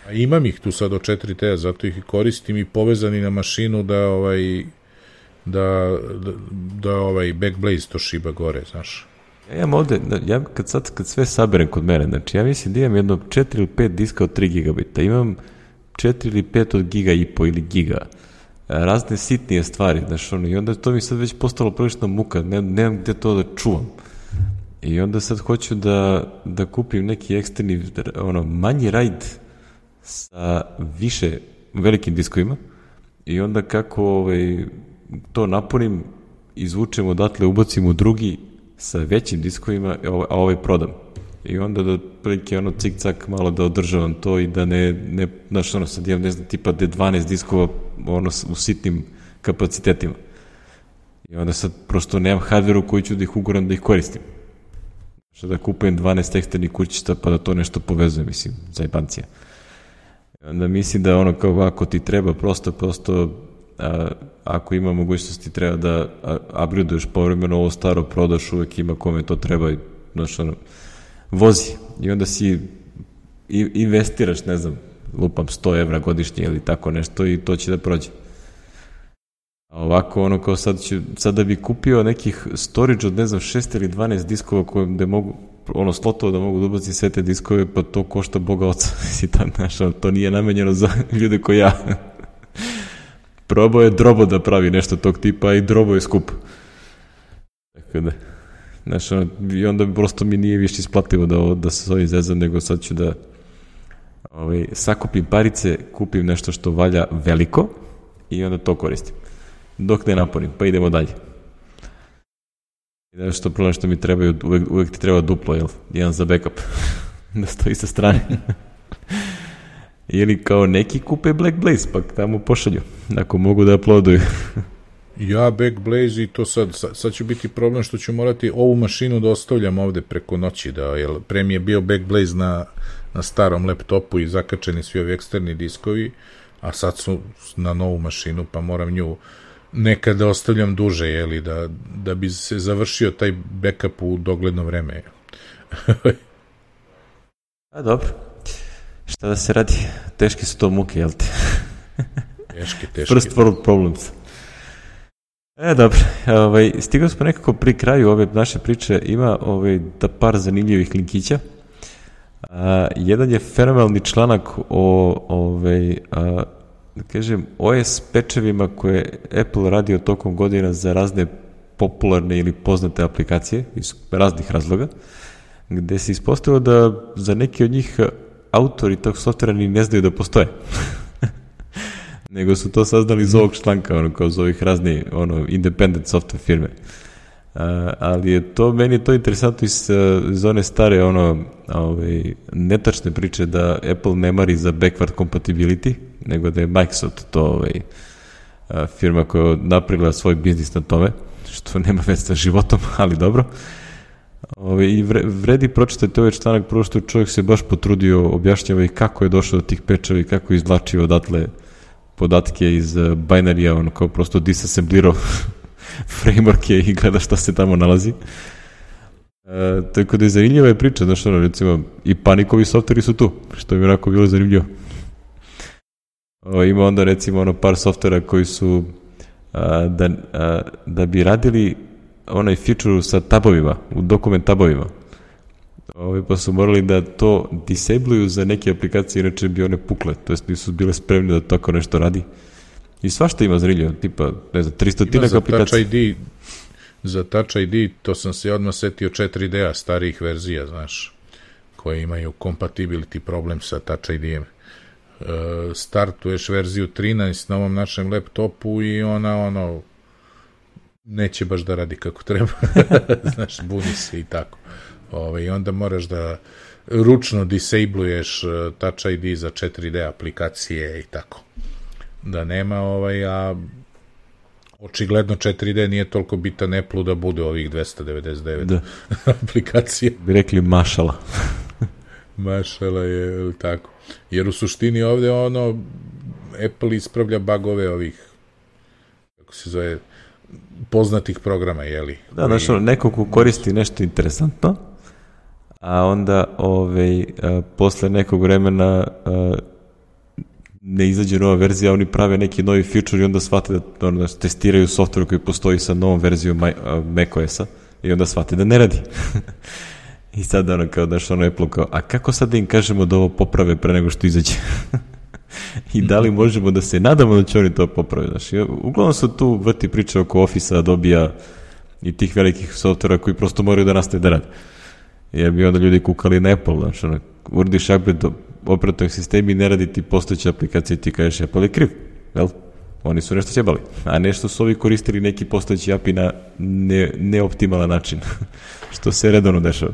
A imam ih tu sad od 4 t zato ih koristim i povezani na mašinu da ovaj da, da, da ovaj Backblaze to šiba gore, znaš. Ja imam ovde, ja kad sad kad sve saberem kod mene, znači ja mislim da imam jedno 4 ili 5 diska od 3 gigabita, imam 4 ili 5 od giga i po ili giga razne sitnije stvari, znaš, ono, i onda to mi sad već postalo prilično muka, ne, nemam gde to da čuvam. I onda sad hoću da, da kupim neki eksterni, ono, manji rajd sa više velikim diskovima i onda kako ovaj, to napunim, izvučem odatle, ubacim u drugi sa većim diskovima, a ovaj prodam. I onda da prilike ono cik-cak malo da održavam to i da ne, ne znaš ono sad imam ne znam tipa de 12 diskova ono u sitnim kapacitetima. I onda sad prosto nemam hardveru koji ću da ih ugoram da ih koristim. Što da kupujem 12 eksternih kućica pa da to nešto povezujem, mislim, za jebancija. Onda mislim da ono kao ako ti treba prosto, prosto a, ako ima mogućnosti treba da upgradeuješ povremeno ovo staro prodaš, uvek ima kome to treba i znaš ono, vozi i onda si investiraš, ne znam, lupam 100 evra godišnje ili tako nešto i to će da prođe. A ovako, ono kao sad, ću, sad da bi kupio nekih storage od, ne znam, 6 ili 12 diskova koje da mogu, ono, slotova da mogu da sve te diskove, pa to košta boga oca. Si tam, znaš, to nije namenjeno za ljude koji ja. Probao je drobo da pravi nešto tog tipa i drobo je skup. Tako da... Znaš, i onda prosto mi nije više isplativo da, da se zovem zezam, nego sad ću da ovaj, sakupim parice, kupim nešto što valja veliko i onda to koristim. Dok ne naporim, pa idemo dalje. I što problem što mi trebaju, uvek, uvek ti treba duplo, jel? Jedan za backup. da stoji sa strane. Ili kao neki kupe Black Blaze, pa tamo pošalju, ako mogu da uploaduju. Ja Backblaze i to sad, sad, sad će biti problem što ću morati ovu mašinu da ostavljam ovde preko noći, da, jer pre mi je bio Backblaze na, na starom laptopu i zakačeni svi ovi eksterni diskovi, a sad su na novu mašinu, pa moram nju nekada da ostavljam duže, jeli, da, da bi se završio taj backup u dogledno vreme. a dobro. Šta da se radi? Teške su to muke, jel te? teške, teške. First world problems. E, dobro, ovaj, stigao smo nekako pri kraju ove naše priče, ima ovaj, da par zanimljivih linkića. A, jedan je fenomenalni članak o, ovaj, a, da kažem, OS pečevima koje Apple radio tokom godina za razne popularne ili poznate aplikacije iz raznih razloga, gde se ispostavilo da za neke od njih autori tog softvera ni ne znaju da postoje. nego su to saznali iz ovog članka, ono, kao iz ovih razni, ono, independent software firme. Uh, ali je to, meni je to interesantno iz, iz one stare, ono, ovaj, netačne priče da Apple ne mari za backward compatibility, nego da je Microsoft to, ovaj, firma koja je napravila svoj biznis na tome, što nema već sa životom, ali dobro. Ove, ovaj, I vredi pročitati ovaj članak, prvo što čovjek se baš potrudio, objašnjava i kako je došao do tih pečeva i kako je izvlačio odatle podatke iz uh, binarija, on kao prosto disassemblirao frameworke i gleda šta se tamo nalazi. E, tako da je zanimljiva je priča, znaš ono, recimo, i panikovi softveri su tu, što je onako bilo zanimljivo. O, ima onda recimo ono par softvera koji su a, da, a, da bi radili onaj feature sa tabovima, u dokument tabovima. Ove, pa su morali da to disabluju za neke aplikacije, inače bi one pukle, to jest nisu bile spremne da tako nešto radi. I svašta ima zrilja, tipa, ne znam, 300 tinak aplikacija. Touch ID, za Touch ID, to sam se odmah setio 4D-a starijih verzija, znaš, koje imaju compatibility problem sa Touch ID-em. E, startuješ verziju 13 na ovom našem laptopu i ona ono neće baš da radi kako treba. Znaš, buni se i tako. Ove, I onda moraš da ručno disabluješ e, Touch ID za 4D aplikacije i tako. Da nema ovaj, a očigledno 4D nije toliko bitan Apple da bude ovih 299 da. aplikacije. Bi rekli mašala. mašala je tako. Jer u suštini ovde ono Apple ispravlja bagove ovih kako se zove poznatih programa, jeli? Da, znaš, neko ko koristi nešto interesantno, a onda ovaj, a, posle nekog vremena a, ne izađe nova verzija, oni prave neki novi feature i onda shvate da ono, testiraju software koji postoji sa novom verzijom macOS-a i onda shvate da ne radi. I sad ono kao daš ono Apple kao, a kako sad da im kažemo da ovo poprave pre nego što izađe? I da li možemo da se nadamo da će oni to popraviti? Znaš, uglavnom su tu vrti priče oko Office-a, dobija i tih velikih softvera koji prosto moraju da nastave da rade. Jer bi onda ljudi kukali na Apple, znaš, ono, urdiš upgrade operativnog sistema i ne radi ti postojeća aplikacija ti kažeš Apple je kriv, jel? Oni su nešto ćebali, a nešto su ovi koristili neki postojeći API na ne, neoptimalan način, što se redovno dešava.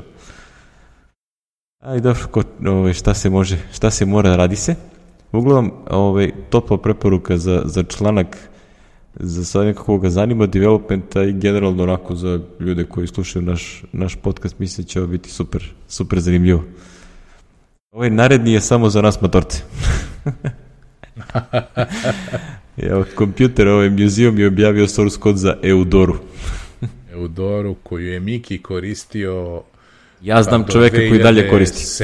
Aj dobro, ko, ovaj, šta se može, šta se mora, radi se. Uglavnom, ovaj, topla preporuka za, za članak za sad nekako ga zanima developmenta i generalno onako za ljude koji slušaju naš, naš podcast, mislim da će ovo biti super, super zanimljivo. Ovaj naredni je samo za nas matorce. Evo, kompjuter, ovaj muzeum je objavio source code za Eudoru. Eudoru koju je Miki koristio Ja znam pa, čoveka koji dalje koristi.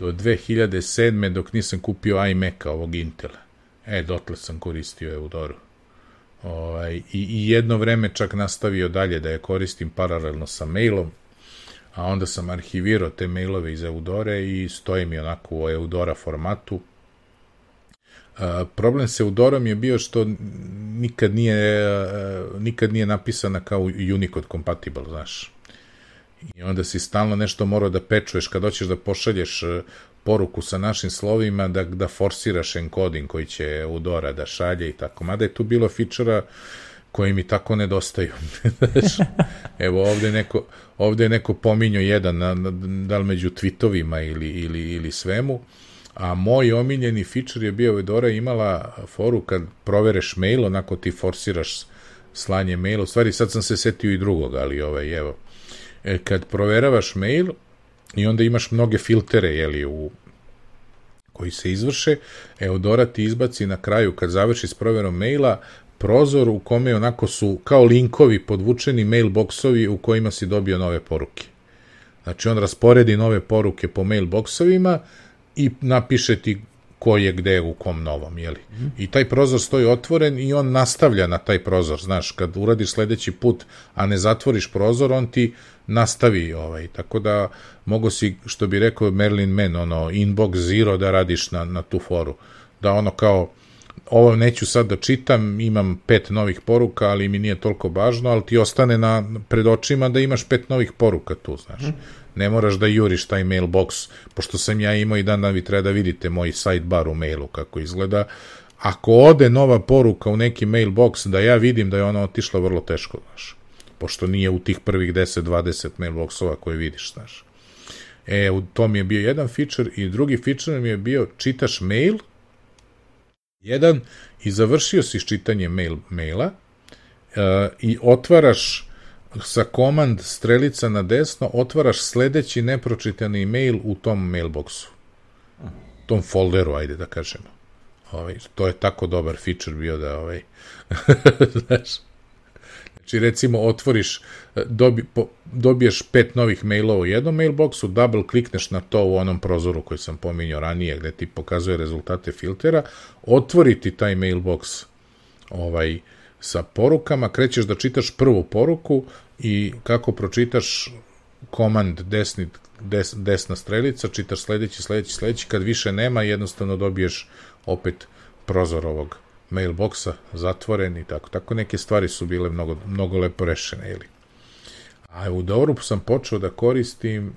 do 2007. dok nisam kupio iMac-a ovog Intela. E, dotle sam koristio Eudoru. Ovaj, i, I jedno vreme čak nastavio dalje da je koristim paralelno sa mailom, a onda sam arhivirao te mailove iz Eudore i stoji mi onako u Eudora formatu. Uh, problem sa Eudorom je bio što nikad nije, uh, nikad nije napisana kao Unicode compatible, znaš. I onda si stalno nešto morao da pečuješ kad hoćeš da pošalješ e, poruku sa našim slovima da, da forsiraš encoding koji će Udora da šalje i tako. Mada je tu bilo fičera koji mi tako nedostaju. Evo ovde neko, ovde je neko pominjao jedan, na, na, da li među tweetovima ili, ili, ili svemu, a moj omiljeni feature je bio Udora imala foru kad provereš mail, onako ti forsiraš slanje maila, u stvari sad sam se setio i drugog, ali ovaj, evo, e, kad proveravaš mail i onda imaš mnoge filtere, jeli, u koji se izvrše, Eudora ti izbaci na kraju, kad završi s proverom maila, prozor u kome onako su kao linkovi podvučeni mailboxovi u kojima si dobio nove poruke. Znači on rasporedi nove poruke po mailboxovima i napiše ti ko je gde u kom novom, jeli. I taj prozor stoji otvoren i on nastavlja na taj prozor, znaš, kad uradiš sledeći put, a ne zatvoriš prozor, on ti nastavi, ovaj, tako da mogo si, što bi rekao Merlin Man, ono, inbox zero da radiš na, na tu foru, da ono kao, ovo neću sad da čitam, imam pet novih poruka, ali mi nije toliko važno, ali ti ostane na, pred očima da imaš pet novih poruka tu, znaš. Mm. Ne moraš da juriš taj mailbox, pošto sam ja imao i dan dan vi treba da vidite moj sidebar u mailu kako izgleda. Ako ode nova poruka u neki mailbox, da ja vidim da je ona otišla vrlo teško, znaš pošto nije u tih prvih 10-20 mailboxova koje vidiš, znaš. E, u tom je bio jedan feature i drugi feature mi je bio čitaš mail, jedan, i završio si čitanje mail, maila uh, i otvaraš sa komand strelica na desno, otvaraš sledeći nepročitani mail u tom mailboxu. Tom folderu, ajde da kažemo. Ovaj, to je tako dobar feature bio da ovaj, znaš, Znači, recimo, otvoriš, e, dobi, po, dobiješ pet novih mailova u jednom mailboxu, double klikneš na to u onom prozoru koji sam pominjao ranije, gde ti pokazuje rezultate filtera, otvori ti taj mailbox ovaj, sa porukama, krećeš da čitaš prvu poruku i kako pročitaš komand desni, des, desna strelica, čitaš sledeći, sledeći, sledeći, kad više nema, jednostavno dobiješ opet prozor ovog mailboxa zatvoren i tako. Tako neke stvari su bile mnogo, mnogo lepo rešene. Ili. A u Doru sam počeo da koristim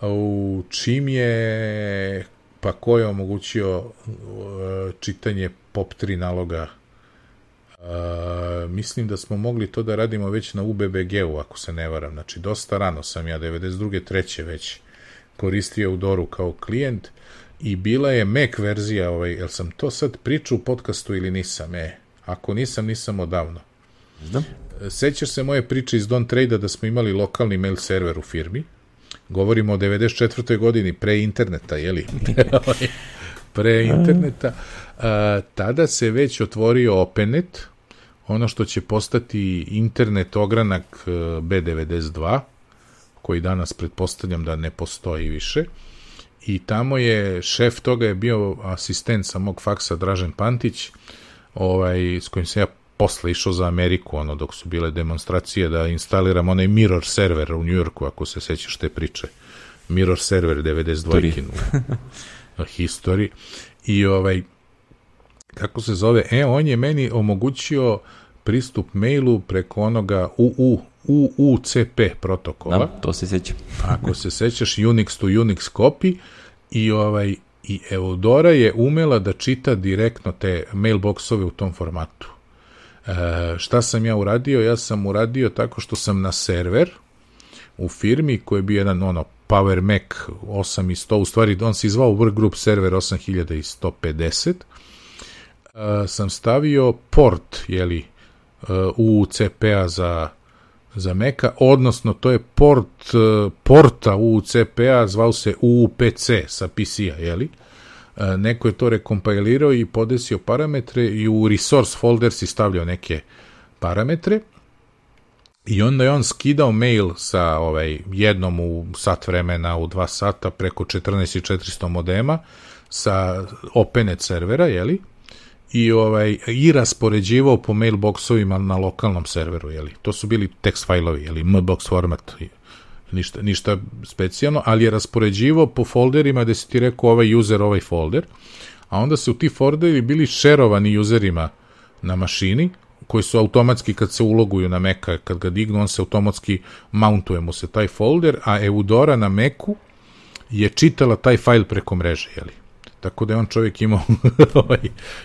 u čim je pa ko je omogućio uh, čitanje POP3 naloga Uh, mislim da smo mogli to da radimo već na UBBG-u, ako se ne varam. Znači, dosta rano sam ja, 92. treće već koristio Udoru kao klijent i bila je Mac verzija, ovaj, jel sam to sad pričao u podcastu ili nisam? E, ako nisam, nisam odavno. Znam. Sećaš se moje priče iz Don Trade da smo imali lokalni mail server u firmi? Govorimo o 94. godini, pre interneta, jeli? pre interneta. A, tada se već otvorio OpenNet, ono što će postati internet ogranak e, B92, koji danas pretpostavljam da ne postoji više. I tamo je, šef toga je bio asistent sa mog faksa Dražen Pantić, ovaj, s kojim se ja posle išao za Ameriku, ono, dok su bile demonstracije, da instaliram onaj mirror server u Njujorku, ako se sećaš te priče. Mirror server 92 u history. I ovaj, kako se zove, e, on je meni omogućio pristup mailu preko onoga UU, UUCP protokola. Da, to se seća. Ako se sećaš Unix to Unix copy i ovaj i Eudora je umela da čita direktno te mailboxove u tom formatu. E, šta sam ja uradio? Ja sam uradio tako što sam na server u firmi koji je bio jedan ono Power Mac 8100, u stvari on se zvao Workgroup server 8150, e, sam stavio port, jeli, UCP-a za za Meka, odnosno to je port porta UCP-a, zvao se UPC sa PC-a, jeli? Neko je to rekompilirao i podesio parametre i u resource folder si stavljao neke parametre i onda je on skidao mail sa ovaj, jednom u sat vremena, u dva sata preko 14400 modema sa OpenNet servera, jeli? I ovaj i raspoređivao po mailboxovima na lokalnom serveru, je li. To su bili tekst fajlovi, je li, mbox format. Ništa, ništa specijalno, ali je raspoređivao po folderima gde si ti rekao ovaj user, ovaj folder, a onda se u ti folderi bili šerovani userima na mašini, koji su automatski kad se uloguju na Maca, kad ga dignu, on se automatski mountuje mu se taj folder, a Eudora na Macu je čitala taj fajl preko mreže, jeli. Tako da je on čovjek imao, ovaj,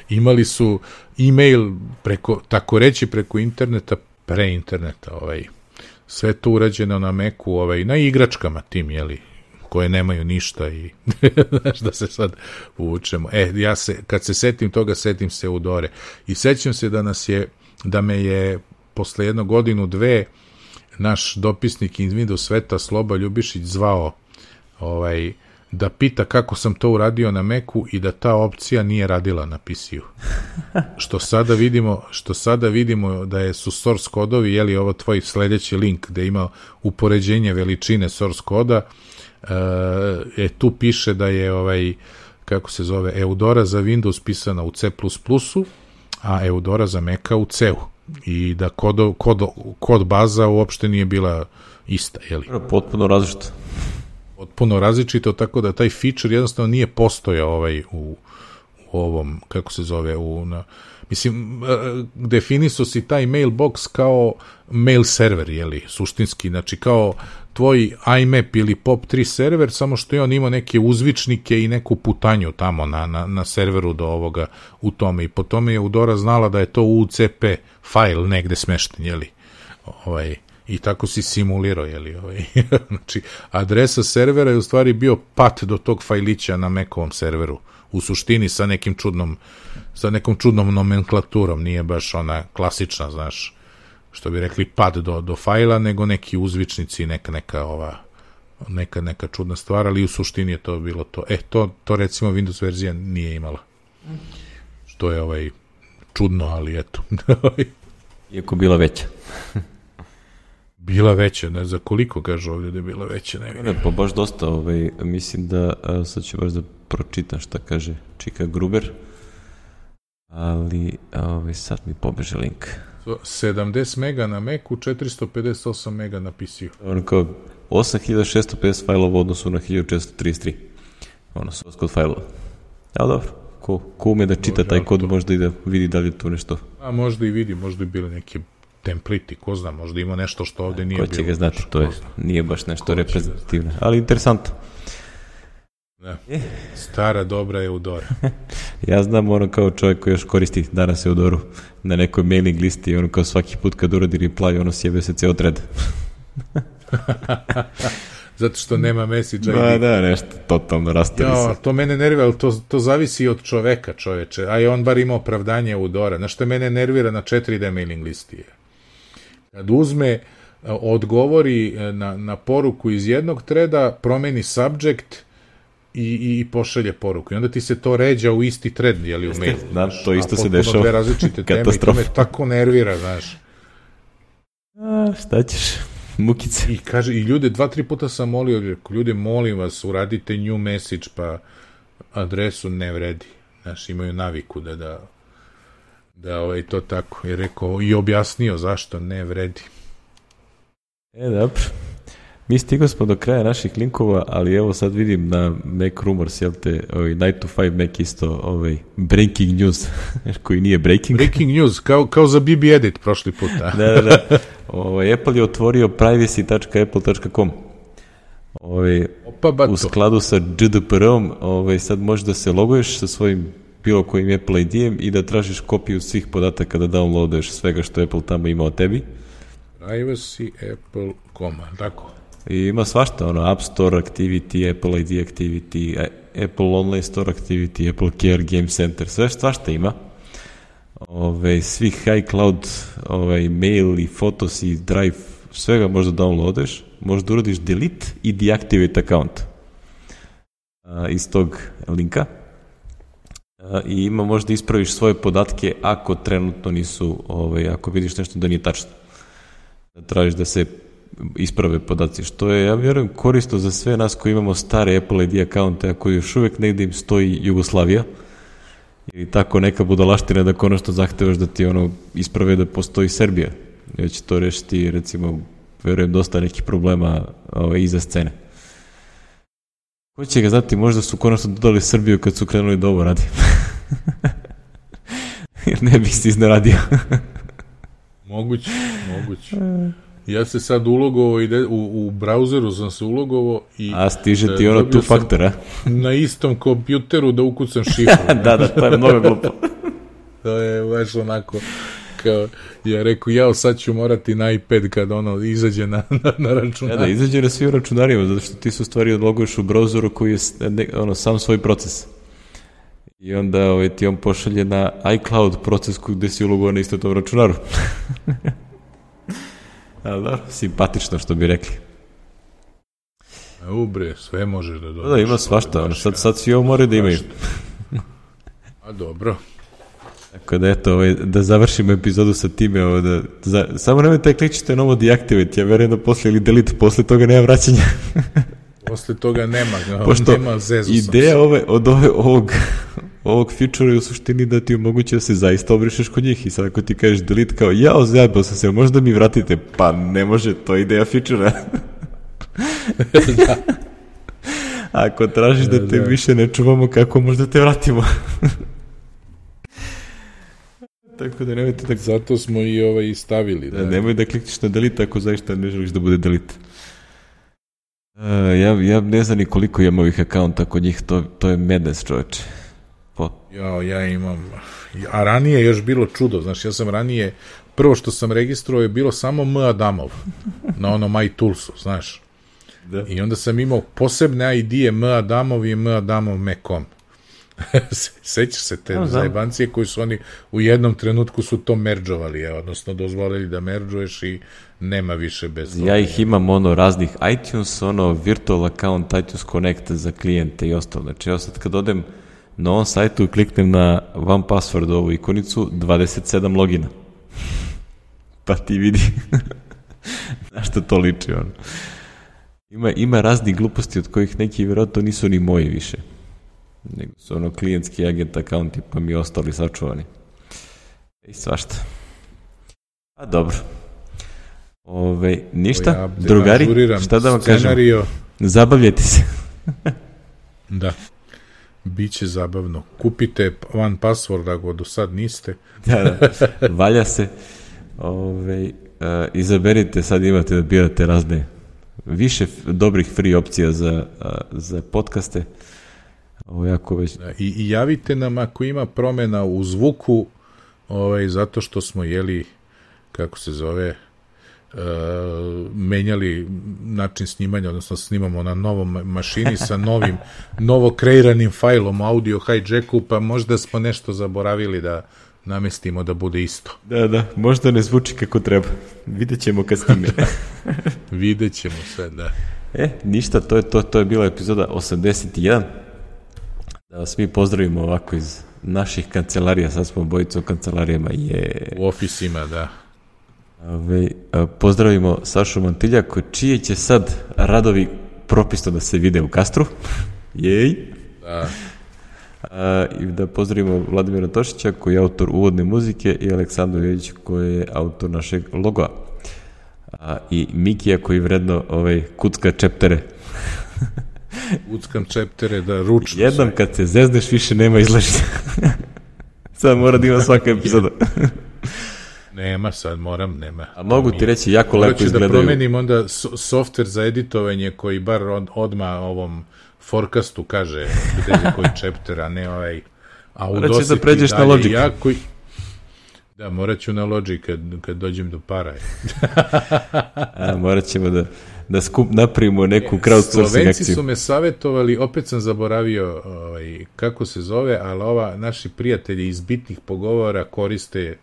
imali su e-mail preko, tako reći, preko interneta, pre interneta, ovaj, sve to urađeno na Meku, ovaj, na igračkama tim, jeli, koje nemaju ništa i znaš da se sad uvučemo. E, ja se, kad se setim toga, setim se u Dore. I sećam se da nas je, da me je posle jednu godinu, dve, naš dopisnik iz Windows sveta Sloba Ljubišić zvao ovaj, da pita kako sam to uradio na Meku i da ta opcija nije radila na PC-u. Što sada vidimo, što sada vidimo da je su source kodovi, je li ovo tvoj sledeći link gde ima upoređenje veličine source koda, e, tu piše da je ovaj kako se zove Eudora za Windows pisana u C++, a Eudora za Meka u C-u. I da kod, kod, kod baza uopšte nije bila ista, je li? Potpuno različito potpuno različito, tako da taj feature jednostavno nije postojao ovaj u, u ovom, kako se zove, u, na, mislim, e, definiso si taj mailbox kao mail server, jeli, suštinski, znači kao tvoj IMAP ili POP3 server, samo što je on imao neke uzvičnike i neku putanju tamo na, na, na serveru do ovoga u tome. I po tome je Udora znala da je to UCP file negde smešten, jeli, ovaj, i tako si simulirao, jeli, ovaj. znači, adresa servera je u stvari bio pat do tog fajlića na Macovom serveru, u suštini sa nekim čudnom, sa nekom čudnom nomenklaturom, nije baš ona klasična, znaš, što bi rekli pad do, do fajla, nego neki uzvičnici, neka, neka ova, neka, neka čudna stvar, ali u suštini je to bilo to. E, to, to recimo Windows verzija nije imala. Što je ovaj čudno, ali eto. Iako bila veća. Bila veća, ne za koliko kaže ovdje da je bila veća. Ne, ne pa baš dosta, ovaj, mislim da, a, sad ću baš da pročitam šta kaže Čika Gruber, ali ovaj, sad mi pobeže link. 70 mega na Macu, 458 mega na PC-u. Ono kao 8650 fajlova u odnosu na 1433. Ono su kod fajlova. Ja, dobro. Ko, ko ume da čita taj kod, možda i da vidi da li je tu nešto. A možda i vidi, možda i bile neke template i ko zna, možda ima nešto što ovde nije bilo. Ko će ga znati, to je, nije baš nešto reprezentativno, ali interesantno. Da. Stara dobra Eudora. ja znam ono kao čovjek koji još koristi danas Eudoru na nekoj mailing listi i ono kao svaki put kad uradi reply ono sjebe se ceo thread. Zato što nema message ID. Da, da, nešto totalno rastali jo, se. To mene nervira, ali to, to zavisi od čoveka, čoveče. A i on bar ima opravdanje Eudora. Znaš što mene nervira na 4D mailing listi je? Kad uzme, odgovori na, na poruku iz jednog treda, promeni subject, i, i pošalje poruku. I onda ti se to ređa u isti thread, jeli u mail. Da, to isto se dešava. dve različite teme i to me tako nervira, znaš. A, šta ćeš? Mukice. I kaže, i ljude, dva, tri puta sam molio, ljude, molim vas, uradite new message, pa adresu ne vredi. Znaš, imaju naviku da, da, da ovaj, to tako. I rekao, i objasnio zašto ne vredi. E, dobro. Mi stigo smo do kraja naših linkova, ali evo sad vidim na Mac Rumors, jel te, ovaj, Night to 5 Mac isto, ovaj, breaking news, koji nije breaking. Breaking news, kao, kao za BB Edit prošli put. da, da, da. Ovaj, Apple je otvorio privacy.apple.com. Ovaj, Opa, u skladu sa GDPR-om, ovaj, sad možeš da se loguješ sa svojim bilo kojim Apple ID-em i da tražiš kopiju svih podataka da downloaduješ svega što Apple tamo ima o tebi. Privacy Apple.com, tako? I ima svašta, ono, App Store Activity, Apple ID Activity, Apple Online Store Activity, Apple Care Game Center, sve svašta ima. Ove, svi high cloud ove, mail i fotos i drive, svega možda downloadeš, možda uradiš delete i deactivate account a, iz tog linka. I ima možda ispraviš svoje podatke ako trenutno nisu, ove, ako vidiš nešto da nije tačno. Da tražiš da se isprave podaci, što je, ja vjerujem, koristo za sve nas koji imamo stare Apple ID akaunte, koji još uvek negde im stoji Jugoslavija, ili tako neka budalaština da konačno zahtevaš da ti ono isprave da postoji Srbija. Ja će to rešiti, recimo, verujem, dosta nekih problema ovaj, iza scene. Ko će ga znati, možda su konačno dodali Srbiju kad su krenuli da ovo radi. Jer ne bi se iznaradio. moguće, moguće. Ja se sad ulogovao ide, u, u brauzeru sam se ulogovao i... A stiže ti ono tu faktora? Na istom kompjuteru da ukucam šifru. da, da, to je mnogo glupo. to je baš onako kao, ja rekao, ja sad ću morati na iPad kad ono izađe na, na, na računar. Ja, da, izađe na svim računarima, zato što ti su stvari odloguješ u brauzeru koji je ne, ono, sam svoj proces. I onda ovaj, ti on pošalje na iCloud proces gde si ulogovao na isto tom računaru. Ali da, simpatično što bi rekli. U bre, sve možeš da dođeš. Da, ima svašta, ono, sad, sad svi ovo moraju da imaju. A dobro. Tako da eto, ovaj, da završimo epizodu sa time, ovo, da, za, samo nemojte klikćete novo deactivate, ja verujem da posle ili delete, posle toga nema vraćanja. posle toga nema, Pošto nema zezu ideja ove, od ove, ovog, ovog feature je u suštini da ti omoguće da se zaista obrišeš kod njih i sad ako ti kažeš delete kao ja ozajbao sam se, možda mi vratite, pa ne može, to je ideja feature da. ako tražiš da te da. više ne čuvamo, kako možda te vratimo? Tako da nemojte da... Zato smo i ovaj stavili. Da, da nemoj da klikneš na delete ako zaista ne želiš da bude delete. Uh, ja, ja ne znam ni koliko imam ovih akaunta kod njih, to, to je madness čoveče. Po... Ja, ja imam, a ranije je još bilo čudo, znaš, ja sam ranije, prvo što sam registrovao je bilo samo M. Adamov, na ono My Toolsu, znaš. Da. I onda sam imao posebne ID-e M. Adamov i M. Adamov Mecom. Sećaš se te no, zajebancije koji su oni u jednom trenutku su to merđovali, odnosno dozvolili da merđuješ i nema više bez Ja ih imam ono raznih iTunes, ono virtual account iTunes Connect za klijente i ostalo. Znači ja sad kad odem na ovom sajtu i kliknem na one password ovu ikonicu, 27 logina. pa ti vidi na što to liči ono. Ima, ima razni gluposti od kojih neki vjerojatno nisu ni moji više. Nego su ono klijentski agent akaunti pa mi ostali sačuvani. I svašta. A dobro. Ove, ništa, ja drugari, šta da vam scenario. kažem? Zabavljajte se. da. Biće zabavno. Kupite one password ako do sad niste. da, da. Valja se. Ove, uh, izaberite, sad imate da birate razne više dobrih free opcija za, uh, za podcaste. Ovo jako već... Da, i, I javite nam ako ima promena u zvuku, ovaj, zato što smo jeli, kako se zove, uh, menjali način snimanja, odnosno snimamo na novom mašini sa novim, novo kreiranim fajlom audio hijacku, pa možda smo nešto zaboravili da namestimo da bude isto. Da, da, možda ne zvuči kako treba. Vidjet ćemo kad snime. Vidjet ćemo sve, da. E, ništa, to je, to, to je bila epizoda 81. Da vas mi pozdravimo ovako iz naših kancelarija, sad smo bojicu u kancelarijama. Je... U ofisima, da. Ove, pozdravimo Sašu Mantiljak, čije će sad radovi propisno da se vide u Kastru. Jej. Da. A, I da pozdravimo Vladimira Tošića koji je autor uvodne muzike i Aleksandru Jović koji je autor našeg logoa. A, I Mikija koji vredno ovaj, kucka čeptere. Uckam čeptere da ručno. Jednom kad se zezneš više nema izlaženja. Sad mora da ima svaka epizoda. Nema sad, moram, nema. A mogu ti reći, jako lepo da izgledaju. da promenim onda so- softver za editovanje koji bar od, odma ovom forecastu kaže gde je koji chapter, a ne ovaj... A u ćeš da pređeš na Logic. Jako... Da, morat ću na Logic kad, kad dođem do para. A, morat ćemo da, da skup napravimo neku crowdsourcing Slovenci akciju. su me savetovali, opet sam zaboravio ovaj, kako se zove, ali ova naši prijatelji iz bitnih pogovora koriste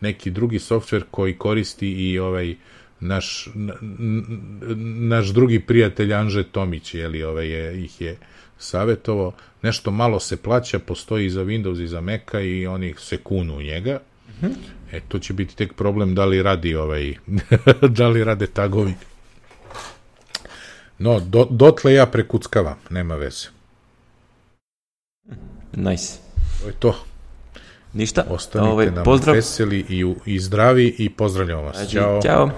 neki drugi softver koji koristi i ovaj naš, naš drugi prijatelj Anže Tomić, jeli, ovaj je, ih je savjetovao. Nešto malo se plaća, postoji i za Windows i za Maca i oni se kunu u njega. E, to će biti tek problem da li radi ovaj, da li rade tagovi. No, do, dotle ja prekuckavam, nema veze. Nice. To je to. Ništa. Ostanite Ovaj, nam pozdrav. veseli i, i zdravi i pozdravljamo vas. Ajde, Ćao. Ćao.